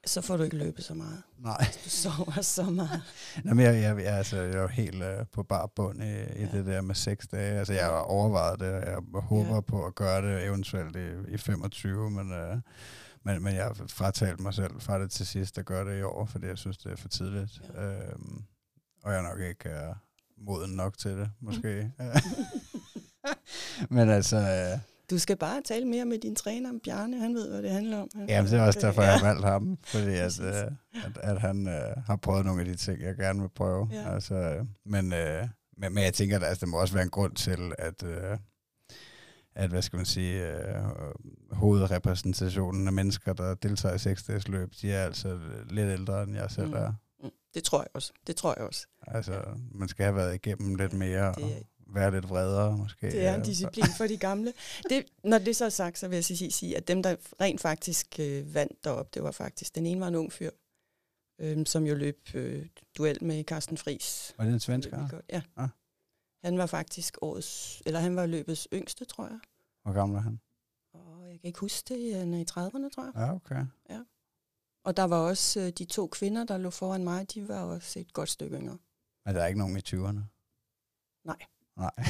Så får du ikke løbet så meget. Nej. Du sover så meget. Nå, men jeg, jeg, jeg, altså, jeg er jo helt uh, på bar bund i, i ja. det der med seks dage. Altså, jeg har overvejet det, og jeg håber ja. på at gøre det eventuelt i, i 25, men, uh, men, men jeg har fratalt mig selv fra det til sidst at gøre det i år, fordi jeg synes, det er for tidligt. Ja. Øhm, og jeg nok ikke er moden nok til det, måske. Mm. men altså... Uh, du skal bare tale mere med din træner Bjarne, han ved, hvad det handler om. Han ja, det er også derfor, ja. jeg har valgt ham, fordi at, øh, at, at han øh, har prøvet nogle af de ting, jeg gerne vil prøve. Ja. Altså, øh, men, øh, men, men jeg tænker, at altså, der må også være en grund til, at, øh, at hvad skal man sige, øh, hovedrepræsentationen af mennesker, der deltager i seksdagsløb, de er altså lidt ældre, end jeg selv mm. er. Mm. Det tror jeg også. Det tror jeg også. Altså, man skal have været igennem lidt mere. Det, og, være lidt vredere måske. Det er en disciplin for de gamle. Det, når det så er sagt, så vil jeg sige, at dem, der rent faktisk øh, vandt derop, det var faktisk, den ene var en ung fyr, øh, som jo løb øh, duel med Carsten Fris. Var det en svensker? Ja. Ah. Han var faktisk årets, eller han var løbets yngste, tror jeg. Hvor gammel er han? Og jeg kan ikke huske det, han er i 30'erne, tror jeg. Ja, okay. Ja. Og der var også øh, de to kvinder, der lå foran mig, de var også et godt stykke yngre. Men der er ikke nogen i 20'erne? Nej. Nej.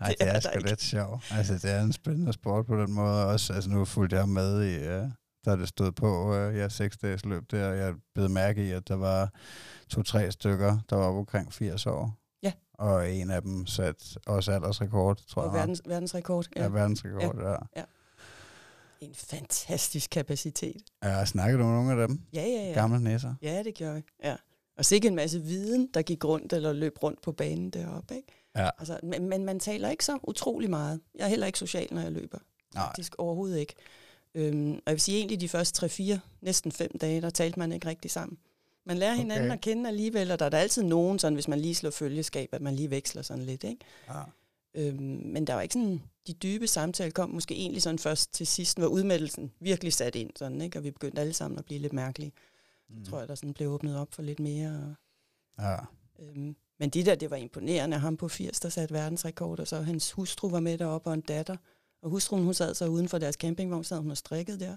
Ej, det, det er, er sgu lidt sjovt. Altså, det er en spændende sport på den måde også. Altså, nu fulgte jeg med i, uh, der det stod på, uh, ja, seks dages løb der, og jeg blev mærke i, at der var to-tre stykker, der var omkring 80 år. Ja. Og en af dem satte også aldersrekord, tror og jeg. Verdens, verdensrekord. Ja, ja verdensrekord, ja. ja. ja. En fantastisk kapacitet. Ja, snakkede du med nogle af dem? Ja, ja, ja. Gamle næser? Ja, det gjorde jeg. Ja. Og sikkert en masse viden, der gik rundt eller løb rundt på banen deroppe. Ikke? Ja. Altså, men, men man taler ikke så utrolig meget. Jeg er heller ikke social, når jeg løber. Nej. Faktisk overhovedet ikke. Øhm, og jeg vil sige, egentlig de første 3-4, næsten fem dage, der talte man ikke rigtig sammen. Man lærer hinanden okay. at kende alligevel, og der er der altid nogen, sådan, hvis man lige slår følgeskab, at man lige veksler sådan lidt. Ikke? Ja. Øhm, men der var ikke sådan, de dybe samtaler kom måske egentlig sådan først til sidst, hvor udmeldelsen virkelig sat ind, sådan, ikke? og vi begyndte alle sammen at blive lidt mærkelige. Mm. tror jeg, der sådan blev åbnet op for lidt mere. Ja. Øhm, men de der, det var imponerende. Ham på 80, der satte verdensrekord, og så hans hustru var med deroppe, og en datter. Og hustruen, hun sad så uden for deres campingvogn, sad hun og strikket der.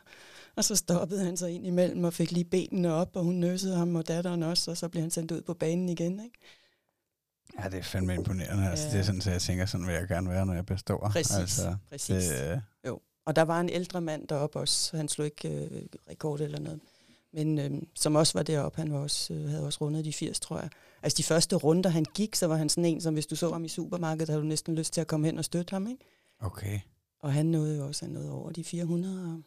Og så stoppede han sig ind imellem og fik lige benene op, og hun nøsede ham og datteren også, og så blev han sendt ud på banen igen, ikke? Ja, det er fandme imponerende. Altså, det er sådan, at jeg tænker, sådan vil jeg gerne være, når jeg består. Præcis, altså, præcis. Det. Jo, og der var en ældre mand deroppe også, han slog ikke øh, rekord eller noget men øh, som også var deroppe, han var også, øh, havde også rundet de 80, tror jeg. Altså de første runder, han gik, så var han sådan en, som hvis du så ham i supermarkedet, havde du næsten lyst til at komme hen og støtte ham, ikke? Okay. Og han nåede jo også noget over de 400.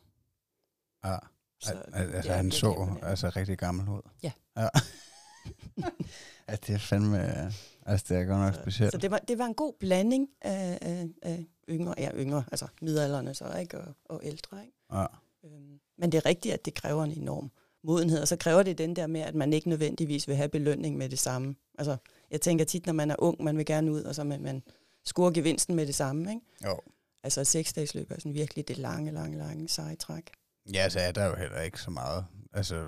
Ja, så, Al- altså ja, han så altså rigtig gammel ud. Ja. Ja. ja, det er fandme, altså det er godt nok specielt. Så det var, det var en god blanding af, af, af yngre, ja yngre, altså midalderne så, ikke? Og, og ældre, ikke? Ja. Øhm, men det er rigtigt, at det kræver en enorm modenhed, og så kræver det den der med, at man ikke nødvendigvis vil have belønning med det samme. Altså, jeg tænker tit, når man er ung, man vil gerne ud, og så man, man score gevinsten med det samme, ikke? Jo. Altså et seksdagsløb er sådan virkelig det lange, lange, lange seje træk. Ja, så er der jo heller ikke så meget altså,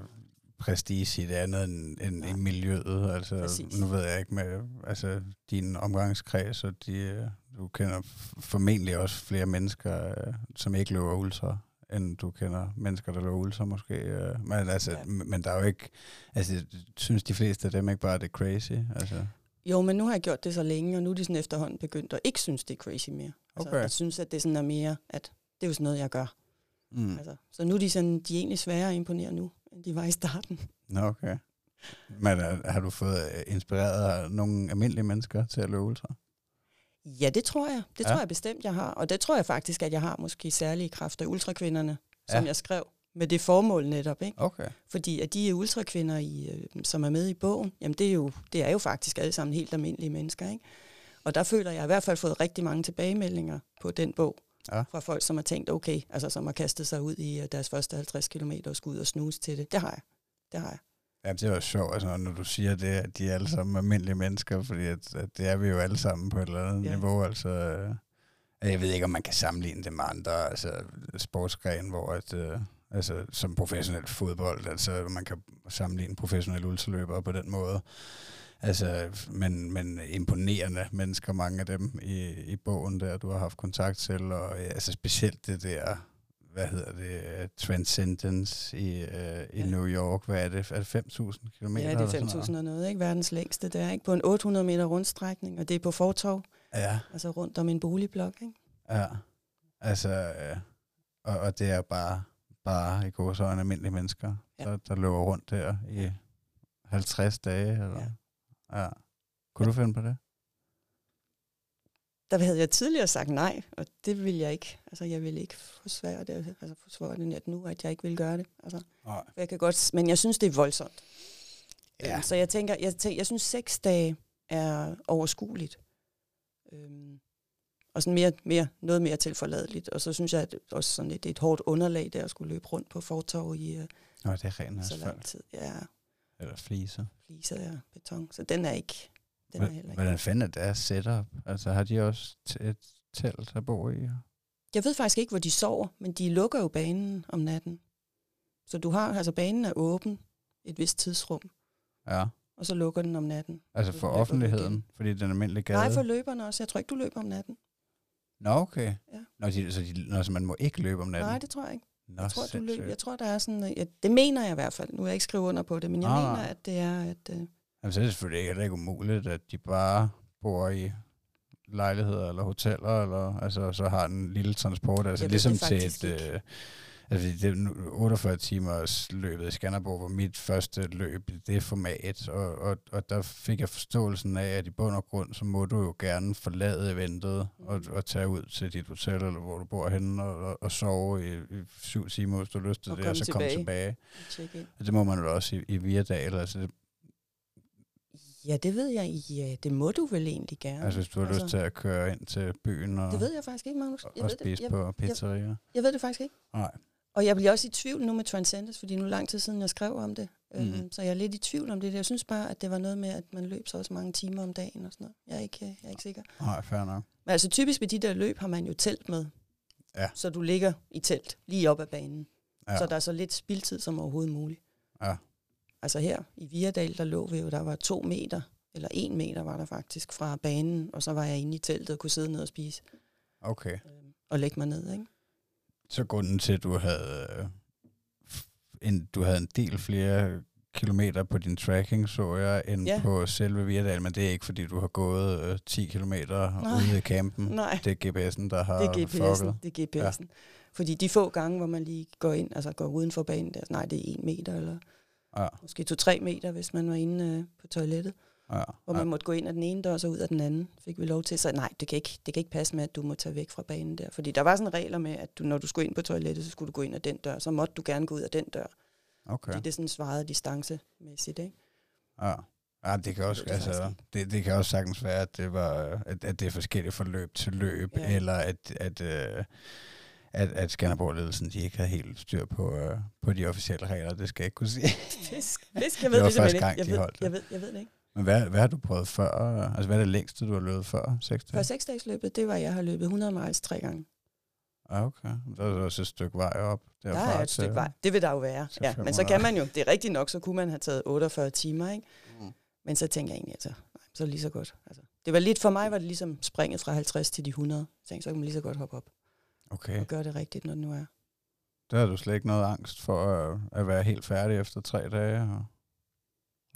prestige i det andet end, end i miljøet. Altså, Præcis. nu ved jeg ikke med altså, din omgangskreds, og de, du kender formentlig også flere mennesker, øh, som ikke løber ultra end du kender mennesker, der løber ultra måske. Øh, men, altså, ja. men der er jo ikke... Altså, jeg synes de fleste af dem ikke bare, det er crazy. Altså. Jo, men nu har jeg gjort det så længe, og nu er de sådan efterhånden begyndt at ikke synes, det er crazy mere. Altså, okay. jeg synes, at det sådan er mere, at det er jo sådan noget, jeg gør. Mm. Altså, så nu er de, sådan, de er egentlig sværere at imponere nu, end de var i starten. Nå, okay. Men uh, har du fået uh, inspireret nogle almindelige mennesker til at løbe ultra? Ja, det tror jeg. Det ja. tror jeg bestemt, jeg har. Og det tror jeg faktisk, at jeg har måske særlige kræfter. Ultrakvinderne, ja. som jeg skrev med det formål netop. Ikke? Okay. Fordi at de ultrakvinder, i, øh, som er med i bogen, jamen det er, jo, det er jo faktisk alle sammen helt almindelige mennesker. Ikke? Og der føler jeg i hvert fald fået rigtig mange tilbagemeldinger på den bog. Ja. Fra folk, som har tænkt, okay, altså som har kastet sig ud i øh, deres første 50 km og skulle ud og snuse til det. Det har jeg. Det har jeg. Ja, det var sjovt, altså, når du siger det, at de er alle sammen almindelige mennesker, fordi at, at det er vi jo alle sammen på et eller andet ja. niveau. Altså, øh, jeg ved ikke, om man kan sammenligne det med andre altså, sportsgren, hvor at, uh, altså, som professionel fodbold, altså man kan sammenligne professionelle ultraløbere på den måde. Altså, men, men imponerende mennesker, mange af dem i, i bogen der, du har haft kontakt til, og altså specielt det der, hvad hedder det, Transcendence i, uh, i ja. New York, hvad er det, er det 5.000 km? Ja, det er 5.000 og noget, ikke? Verdens længste der, ikke? På en 800 meter rundstrækning, og det er på fortov, ja. altså rundt om en boligblok, ikke? Ja, altså, og, og det er bare, bare i går så almindelige mennesker, ja. der, der løber rundt der i 50 dage, eller? Ja. Ja. Kunne ja. du finde på det? Der havde jeg tidligere sagt nej, og det vil jeg ikke. Altså, jeg vil ikke forsvare det, altså forsvare det net nu, at jeg ikke vil gøre det. Altså, nej. jeg kan godt, men jeg synes, det er voldsomt. Ja. Øhm, så jeg tænker, jeg, tænker, jeg synes, seks dage er overskueligt. Øhm, og sådan mere, mere, noget mere tilforladeligt. Og så synes jeg, at også sådan et, et hårdt underlag der at skulle løbe rundt på fortov i øh, Nå, det er rent så lang tid. Ja, eller fliser. Fliser, ja. Beton. Så den er ikke... Den er heller ikke. Hvordan fanden er deres setup? Altså har de også et telt at bo i? Jeg ved faktisk ikke, hvor de sover, men de lukker jo banen om natten. Så du har, altså banen er åben et vist tidsrum. Ja. Og så lukker den om natten. Altså for offentligheden? Fordi den almindelige gade? Nej, for løberne også. Jeg tror ikke, du løber om natten. Nå, okay. Ja. Nå, de, så, de, nå, så man må ikke løbe om natten? Nej, det tror jeg ikke. Nå, jeg tror, du løb, jeg tror, der er sådan, ja, det mener jeg i hvert fald. Nu er jeg ikke skrevet under på det, men jeg ah. mener, at det er, at... Uh... Jamen, så er det selvfølgelig ikke, ikke umuligt, at de bare bor i lejligheder eller hoteller, eller altså, så har en lille transport, altså jeg ligesom til et... Øh, Altså, det er 48 timers løbet i Skanderborg var mit første løb i det format, og, og, og der fik jeg forståelsen af, at i bund og grund, så må du jo gerne forlade eventet mm. og, og tage ud til dit hotel, eller hvor du bor henne, og, og, og sove i, i syv timer, hvis du har lyst til og det, og så komme tilbage. Og det må man jo også i, i Virdal. Altså det, Ja, det ved jeg. Ja, det må du vel egentlig gerne. Altså hvis du har altså, lyst til at køre ind til byen og, det ved jeg faktisk ikke, Magnus. Jeg og spise det. Jeg, på pizzeria. Jeg, jeg ved det faktisk ikke. Nej. Og jeg bliver også i tvivl nu med Transcendence, fordi nu er lang tid siden, jeg skrev om det. Mm. Øhm, så jeg er lidt i tvivl om det. Jeg synes bare, at det var noget med, at man løb så også mange timer om dagen og sådan noget. Jeg er ikke, jeg er ikke sikker. Nej, fair nok. Men altså typisk ved de der løb har man jo telt med. Ja. Så du ligger i telt lige op ad banen. Ja. Så der er så lidt spildtid som overhovedet muligt. Ja. Altså her i Virdal, der lå vi jo, der var to meter, eller en meter var der faktisk fra banen, og så var jeg inde i teltet og kunne sidde ned og spise. Okay. Øhm, og lægge mig ned, ikke? Så grunden til, at du havde, øh, en, du havde en del flere kilometer på din tracking, så jeg, end ja. på selve Virdal, men det er ikke, fordi du har gået øh, 10 kilometer Nej. ude i campen. Nej. Det er GPS'en, der har Det er GPS'en, det er GPS'en. Ja. Fordi de få gange, hvor man lige går ind, altså går uden for banen, der, nej, det er en meter, eller ja. måske to-tre meter, hvis man var inde øh, på toilettet. Ja, hvor man ja. måtte gå ind af den ene dør, og så ud af den anden, fik vi lov til. Så nej, det kan, ikke, det kan ikke passe med, at du må tage væk fra banen der. Fordi der var sådan regler med, at du, når du skulle ind på toilettet, så skulle du gå ind af den dør. Så måtte du gerne gå ud af den dør. Okay. Fordi det er sådan svarede distancemæssigt, ikke? Ja. Ja, det kan også, det, altså, det, det kan også sagtens være, at det, var, at, at det er forskellige forløb til løb, ja. eller at, at, øh, at, at Skanderborg-ledelsen de ikke har helt styr på, uh, på de officielle regler. Det skal jeg ikke kunne sige. Fisk, fisk jeg ved det, det, det, det ikke. Jeg ved, jeg, ved, jeg ved det ikke. Men hvad, hvad har du prøvet før? Altså, hvad er det længste, du har løbet før? Seks dage? Før seks dages løbet, det var, jeg har løbet 100 miles tre gange. Ah, okay. Der er også et stykke vej op. Derfra der er et stykke vej. Det vil der jo være. Ja, men så kan man jo, det er rigtigt nok, så kunne man have taget 48 timer, ikke? Mm. Men så tænker jeg egentlig, altså, nej, så lige så godt. Altså, det var lidt, for mig var det ligesom springet fra 50 til de 100. Jeg tænkte, så kan man lige så godt hoppe op. Okay. Og gøre det rigtigt, når det nu er. Der har du slet ikke noget angst for at, at være helt færdig efter tre dage? Og,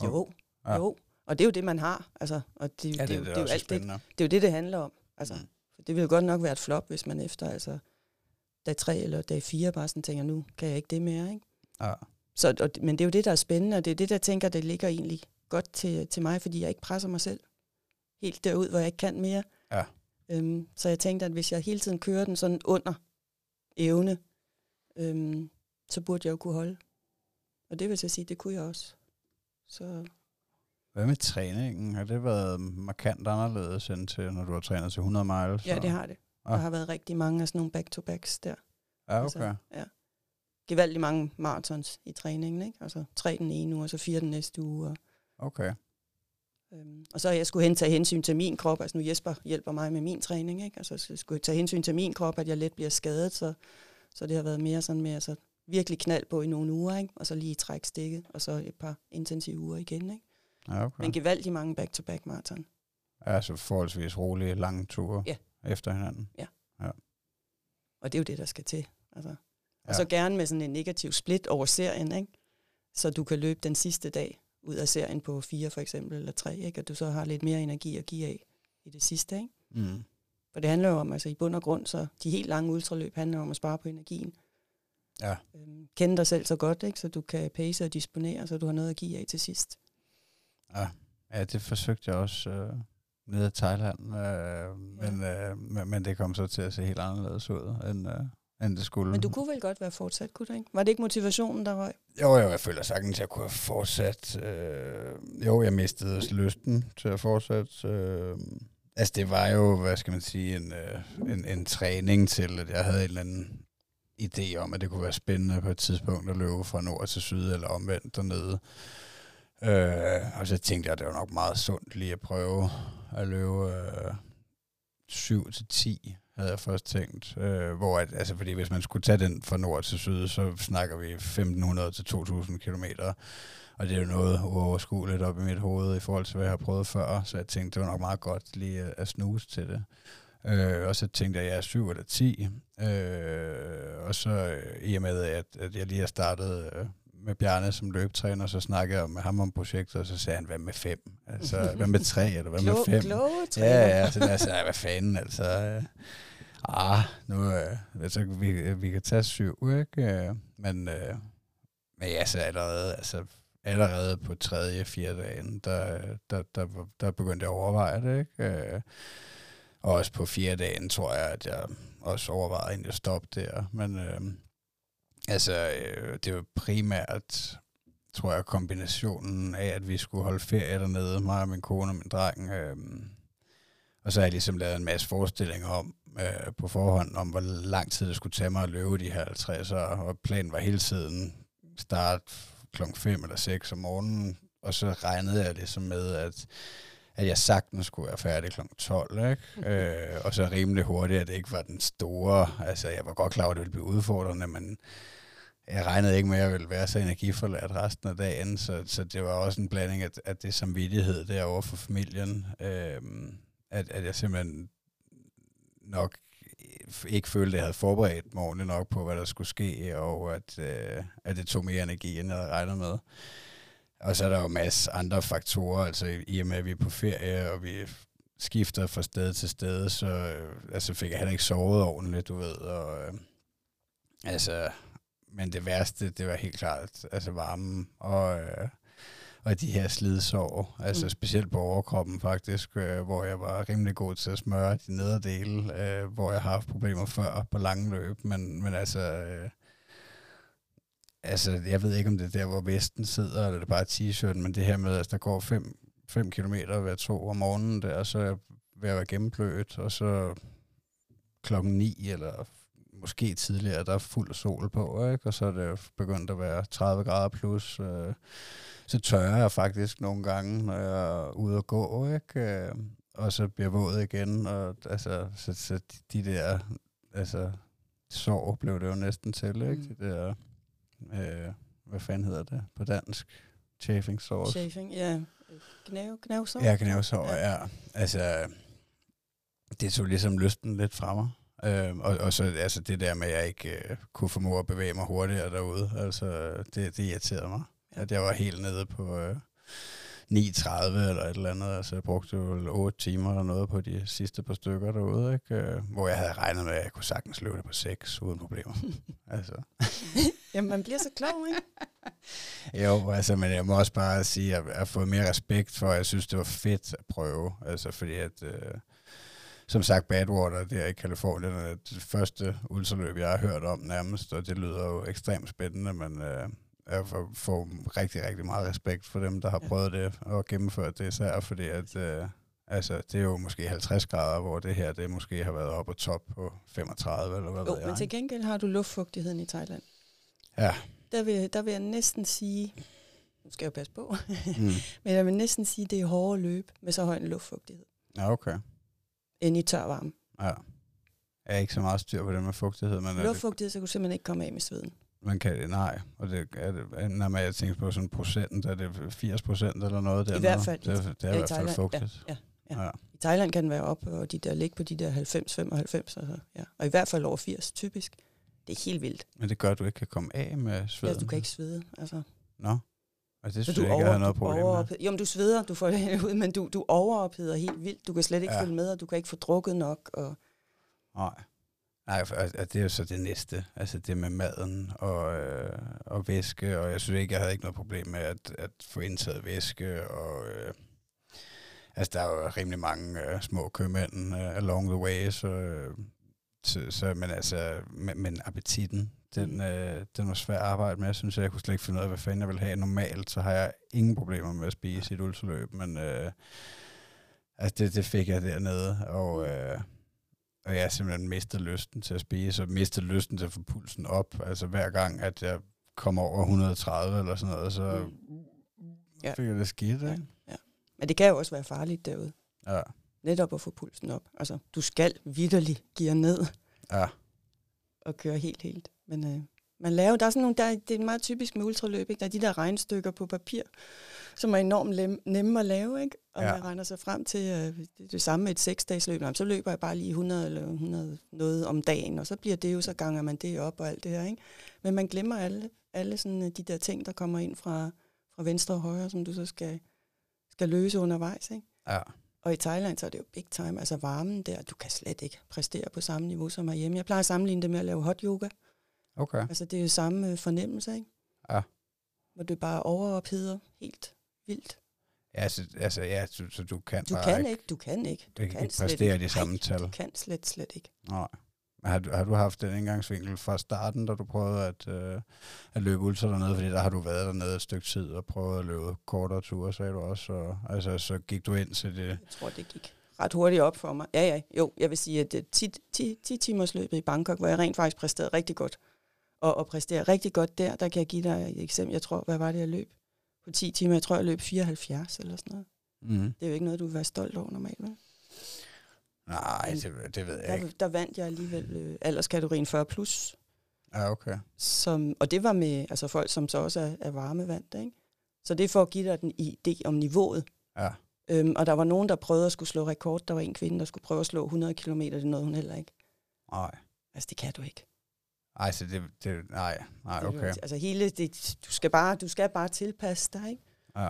jo, ja. jo. Og det er jo det, man har. Altså, og det, ja, det, det, det, det, er jo alt det, det er jo det, det handler om. Altså, mm. for det vil jo godt nok være et flop, hvis man efter altså, dag tre eller dag fire bare sådan tænker, nu kan jeg ikke det mere. Ikke? Ja. Så, og, men det er jo det, der er spændende, og det er det, der tænker, det ligger egentlig godt til, til mig, fordi jeg ikke presser mig selv helt derud, hvor jeg ikke kan mere. Ja. Øhm, så jeg tænkte, at hvis jeg hele tiden kører den sådan under evne, øhm, så burde jeg jo kunne holde. Og det vil jeg sige, det kunne jeg også. Så hvad med træningen? Har det været markant anderledes end til, når du har trænet til 100 miles? Ja, det har det. Ah. Der har været rigtig mange af sådan nogle back-to-backs der. Ja, altså, okay. Altså, ja. Gevaldigt mange marathons i træningen, ikke? Altså tre den ene uge, og så fire den næste uge. Og, okay. Øhm, og så jeg skulle hen tage hensyn til min krop. Altså nu Jesper hjælper mig med min træning, ikke? Altså så skulle jeg tage hensyn til min krop, at jeg let bliver skadet. Så, så det har været mere sådan med, altså virkelig knald på i nogle uger, ikke? Og så lige trække stikket, og så et par intensive uger igen, ikke? Ja, okay. Men gevaldigt mange back-to-back maraton. Altså forholdsvis rolige, lange ture Ja. efter hinanden. Og det er jo det, der skal til. Altså. Ja. Ja. Og så gerne med sådan en negativ split over serien, ikke? så du kan løbe den sidste dag ud af serien på fire for eksempel, eller tre, ikke? og du så har lidt mere energi at give af i det sidste. Ikke? Mm. For det handler jo om, altså i bund og grund, så de helt lange ultraløb handler om at spare på energien. Ja. Øhm, kende dig selv så godt, ikke? så du kan pace og disponere, så du har noget at give af til sidst. Ja. ja, det forsøgte jeg også øh, nede i Thailand, øh, men, øh, men, men det kom så til at se helt anderledes ud, end, øh, end det skulle. Men du kunne vel godt være fortsat, kunne du ikke? Var det ikke motivationen, der røg? Jo, jo, jeg føler sagtens, at jeg kunne have fortsat. Øh, jo, jeg mistede lysten til at fortsætte. Øh, altså, det var jo, hvad skal man sige, en, øh, en, en træning til, at jeg havde en eller anden idé om, at det kunne være spændende på et tidspunkt at løbe fra nord til syd, eller omvendt dernede. Øh, og så tænkte jeg, at det var nok meget sundt lige at prøve at løbe øh, 7 til 10 havde jeg først tænkt. Øh, hvor at, altså fordi hvis man skulle tage den fra nord til syd, så snakker vi 1500 til 2000 kilometer. Og det er jo noget uoverskueligt op i mit hoved i forhold til, hvad jeg har prøvet før. Så jeg tænkte, det var nok meget godt lige at, at snuse til det. Øh, og så tænkte jeg, at jeg er 7 eller 10. Øh, og så øh, i og med, at, at jeg lige har startet øh, med Bjarne som løbetræner, så snakkede jeg med ham om projektet, og så sagde han, hvad med 5? Altså, hvad med 3, eller hvad med 5? Kloge. Ja, ja, så der sagde jeg, hvad fanden, altså. Øh, ah, nu, øh, altså, vi, vi kan tage syv, ikke? Øh, Men, øh, men ja, så allerede, altså, allerede på tredje, fjerde dagen, der, der, der, der begyndte jeg at overveje det, ikke? Øh, og også på fjerde dagen, tror jeg, at jeg også overvejede egentlig at stoppe der. Men øh, altså, øh, det var primært, tror jeg, kombinationen af, at vi skulle holde ferie dernede, mig og min kone og min dreng. Øh, og så har jeg ligesom lavet en masse forestillinger om, øh, på forhånd, om hvor lang tid det skulle tage mig at løbe de her 50'er, og planen var hele tiden start klokken 5 eller 6 om morgenen, og så regnede jeg ligesom med, at at jeg sagtens skulle være færdig kl. 12, ikke? øh, og så rimelig hurtigt, at det ikke var den store, altså jeg var godt klar over, at det ville blive udfordrende, men jeg regnede ikke med, at jeg ville være så energiforladt resten af dagen, så, så det var også en blanding af, af det samvittighed derovre for familien, øh, at, at jeg simpelthen nok ikke følte, at jeg havde forberedt mig ordentligt nok på, hvad der skulle ske, og at, øh, at det tog mere energi, end jeg havde regnet med. Og så er der jo masser andre faktorer, altså i, i og med, at vi er på ferie, og vi skifter fra sted til sted, så øh, altså fik jeg heller ikke sovet ordentligt, du ved, og øh, altså, men det værste, det var helt klart, altså varmen, og, øh, og de her slidsår, altså mm. specielt på overkroppen faktisk, øh, hvor jeg var rimelig god til at smøre de nederdele, øh, hvor jeg har haft problemer før på lange løb, men, men altså... Øh, altså, jeg ved ikke, om det er der, hvor vesten sidder, eller det er bare t-shirten, men det her med, at der går 5 5 kilometer hver to om morgenen der, så er jeg ved at være gennemblødt, og så klokken 9, eller måske tidligere, der er fuld sol på, ikke? og så er det begyndt at være 30 grader plus. Øh, så tørrer jeg faktisk nogle gange, når jeg er ude at gå, ikke? Øh, og så bliver jeg våd igen, og altså, så, så de der, altså, sår blev det jo næsten til, ikke? Mm. De der, øh, hvad fanden hedder det på dansk? Chafing sores. Chafing, ja. Gnav, gnavsår. Ja, gnavsår, ja. ja. Altså, det tog ligesom lysten lidt fra mig. Øh, og, og så altså det der med, at jeg ikke øh, kunne formå at bevæge mig hurtigere derude, altså det, det irriterede mig. At jeg var helt nede på øh, 9.30 eller et eller andet. Altså jeg brugte jo 8 timer eller noget på de sidste par stykker derude, ikke? Øh, hvor jeg havde regnet med, at jeg kunne sagtens løbe det på 6 uden problemer. altså. Jamen, man bliver så klog, ikke? Jo, altså, men jeg må også bare sige, at jeg har fået mere respekt for, at jeg synes, det var fedt at prøve. Altså, fordi at, øh, som sagt, Badwater, det er i Kalifornien, er det første ultraløb, jeg har hørt om nærmest, og det lyder jo ekstremt spændende, men øh, jeg får, får rigtig, rigtig meget respekt for dem, der har prøvet det og gennemført det især, fordi at, øh, altså, det er jo måske 50 grader, hvor det her, det måske har været op på top på 35, eller hvad Jo, ved jeg. men til gengæld har du luftfugtigheden i Thailand. Ja. Der vil, der vil jeg næsten sige, nu skal jeg passe på, Mm. men jeg vil næsten sige, at det er hårdere løb med så høj en luftfugtighed, ja, okay. End i tør varme. Ja. Jeg er ikke så meget styr på det med fugtighed, men det, Luftfugtighed, så kan du simpelthen ikke komme af med sveden. Man kan, nej, og det er det, når man jeg tænker på sådan procent, er det 80 procent eller noget dernede? I hvert fald. Det, er- det er Ja, i i hvert fald fugtigt. Ja, ja. ja. I Thailand kan den være op, og de der ligge på de der 90-95, altså, ja. og i hvert fald over 80 typisk. Det er helt vildt. Men det gør, at du ikke kan komme af med sveden. Ja, du kan ikke svede. Altså. Nå, og det synes du jeg ikke, jeg har noget problem med. Jo, men du sveder, du får det ud, men du, du overopheder helt vildt. Du kan slet ikke Ja. følge med, og du kan ikke få drukket nok. Og, Nej. Nej, og det er jo så det næste. Altså det med maden og, øh, og væske, og jeg synes ikke, jeg havde ikke noget problem med at, at få indtaget væske, og øh, altså der er jo rimelig mange øh, små købmænd øh, along the way, så, øh, så, så men altså, men, men appetitten, den, øh, den var svær at arbejde med. Jeg synes, jeg kunne slet ikke finde ud af, hvad fanden jeg vil have. Normalt, så har jeg ingen problemer med at spise i et ultraløb, men øh, altså det, det fik jeg dernede, og, øh, og jeg simpelthen mistet lysten til at spise, og mistet lysten til at få pulsen op. Altså hver gang, at jeg kom over 130 eller sådan noget, så Ja. fik jeg det skidt, Ja. ikke? men det kan jo også være farligt derude. Ja. Netop at få pulsen op. Altså, du skal vidderligt gear ned Ja. og køre helt, helt. Men øh, man laver, der er sådan nogle, der, det er meget typisk med ultraløb, ikke? Der er de der regnstykker på papir, som er enormt lem, nemme at lave, ikke? Og Ja. man regner sig frem til, øh, det, det samme med et seksdagsløb, så løber jeg bare lige 100 eller 100 noget om dagen, og så bliver det jo, så ganger man det op og alt det her, ikke? Men man glemmer alle, alle sådan, øh, de der ting, der kommer ind fra, fra venstre og højre, som du så skal, skal løse undervejs, ikke? Ja. Og i Thailand, så er det jo big time. Altså varmen der, du kan slet ikke præstere på samme niveau som herhjemme. Jeg plejer at sammenligne det med at lave hot yoga. Okay. Altså det er jo samme øh, fornemmelse, ikke? Ja. Hvor du bare overopheder helt vildt. Ja, altså, altså ja, så, så du kan Du kan ikke, du kan ikke. Du det kan kan ikke præstere ikke. de samme tal. Du kan slet, slet ikke. Nej. Men Har du, har du haft den indgangsvinkel fra starten, da du prøvede at, øh, at løbe ultra dernede? Fordi der har du været dernede et stykke tid og prøvet at løbe kortere ture, sagde du også. Og, altså, så gik du ind til det. Jeg tror, det gik ret hurtigt op for mig. Ja, ja, jo, jeg vil sige, at det 10, 10, 10 timers løbet i Bangkok, hvor jeg rent faktisk præsterede rigtig godt. Og, og præstere rigtig godt der, der kan jeg give dig et eksempel. Jeg tror, hvad var det, jeg løb? På 10 timer, jeg tror, jeg løb 74 eller sådan noget. Mm. Det er jo ikke noget, du vil være stolt over normalt, vel? Nej, Men det, det ved jeg Der, ikke. der vandt jeg alligevel øh, alderskategorien 40 plus. Ja, okay. Som, og det var med altså folk, som så også er, er varmevand. Ikke? Så det er for at give dig den idé om niveauet. Ja. Øhm, og der var nogen, der prøvede at skulle slå rekord. Der var en kvinde, der skulle prøve at slå 100 km. Det nåede hun heller ikke. Nej. Altså, det kan du ikke. Ej, så det, det nej, nej, Det okay. jo- Altså, hele det, du, skal bare, du skal bare tilpasse dig, ikke? Ja.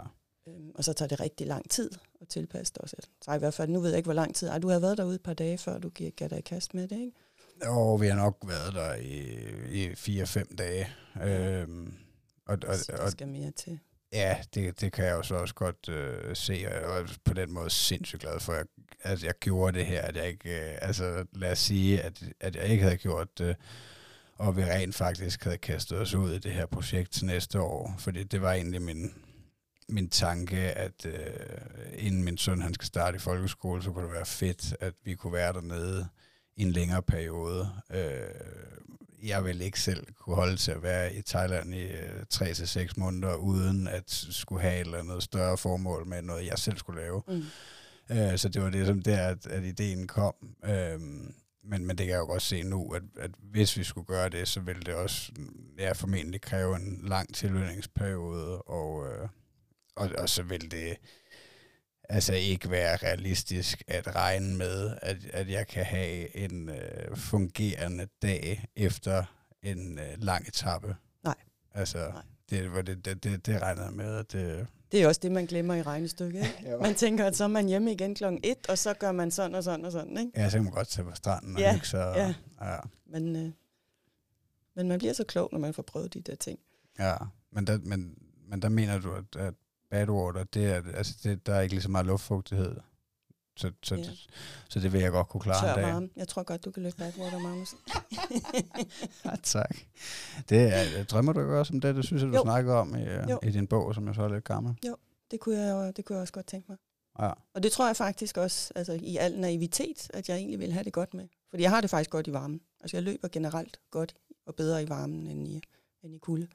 Øhm, og så tager det rigtig lang tid at tilpasse dig også. Så i hvert fald, nu ved jeg ikke, hvor lang tid. Ej, du havde været derude et par dage, før du gav dig i kast med det, ikke? Og vi har nok været der i, i fire-fem dage. Øhm, og, og, Så der skal mere til. Ja, det, det kan jeg jo så også godt øh, se, og jeg er på den måde sindssygt glad for, at, at jeg gjorde det her, at jeg ikke, øh, altså lad os sige, at, at jeg ikke havde gjort det, og vi rent faktisk havde kastet os ud i det her projekt til næste år, fordi det var egentlig min, min tanke, at øh, inden min søn han skal starte i folkeskole, så kunne det være fedt, at vi kunne være dernede i en længere periode. Øh, jeg vil ikke selv kunne holde til at være i Thailand i øh, 3 til seks måneder, uden at skulle have et eller andet større formål med noget, jeg selv skulle lave. Mm. Øh, så det var det som der, at, at ideen kom. Øh, men, men det kan jeg jo godt se nu, at, at hvis vi skulle gøre det, så ville det også ja, formentlig kræve en lang tilvænningsperiode, og, øh, og, og så vil det altså ikke være realistisk at regne med, at, at jeg kan have en øh, fungerende dag efter en øh, lang etape. Nej. Altså, Nej. det, var det, det, det, det regnede jeg med, at det... Det er også det, man glemmer i regnestykket. Ikke? Man tænker, at så er man hjemme igen klokken et, og så gør man sådan og sådan og sådan. Ikke? Ja, så kan man godt tage på stranden og Ja, hygge sig. og- ja. ja. Men, øh, men man bliver så klog, når man får prøvet de der ting. Ja, men der, men, men der mener du, at, at badwater, det er, altså det, der er ikke lige så meget luftfugtighed. Så, så, Ja. ja. så det vil jeg godt kunne klare Tør en dag. varme. Jeg tror godt, du kan løbe backwater, Magnus. Ja, tak. Det er, drømmer du ikke også om det? Det synes jeg, du Jo. snakker om i, Jo. i din bog, som jeg så er lidt gammel. Det kunne, jeg, jo- det kunne jeg også godt tænke mig. Ja. Og det tror jeg faktisk også, altså i al naivitet, at jeg egentlig vil have det godt med. Fordi jeg har det faktisk godt i varmen. Altså jeg løber generelt godt og bedre i varmen end i, end i kulde.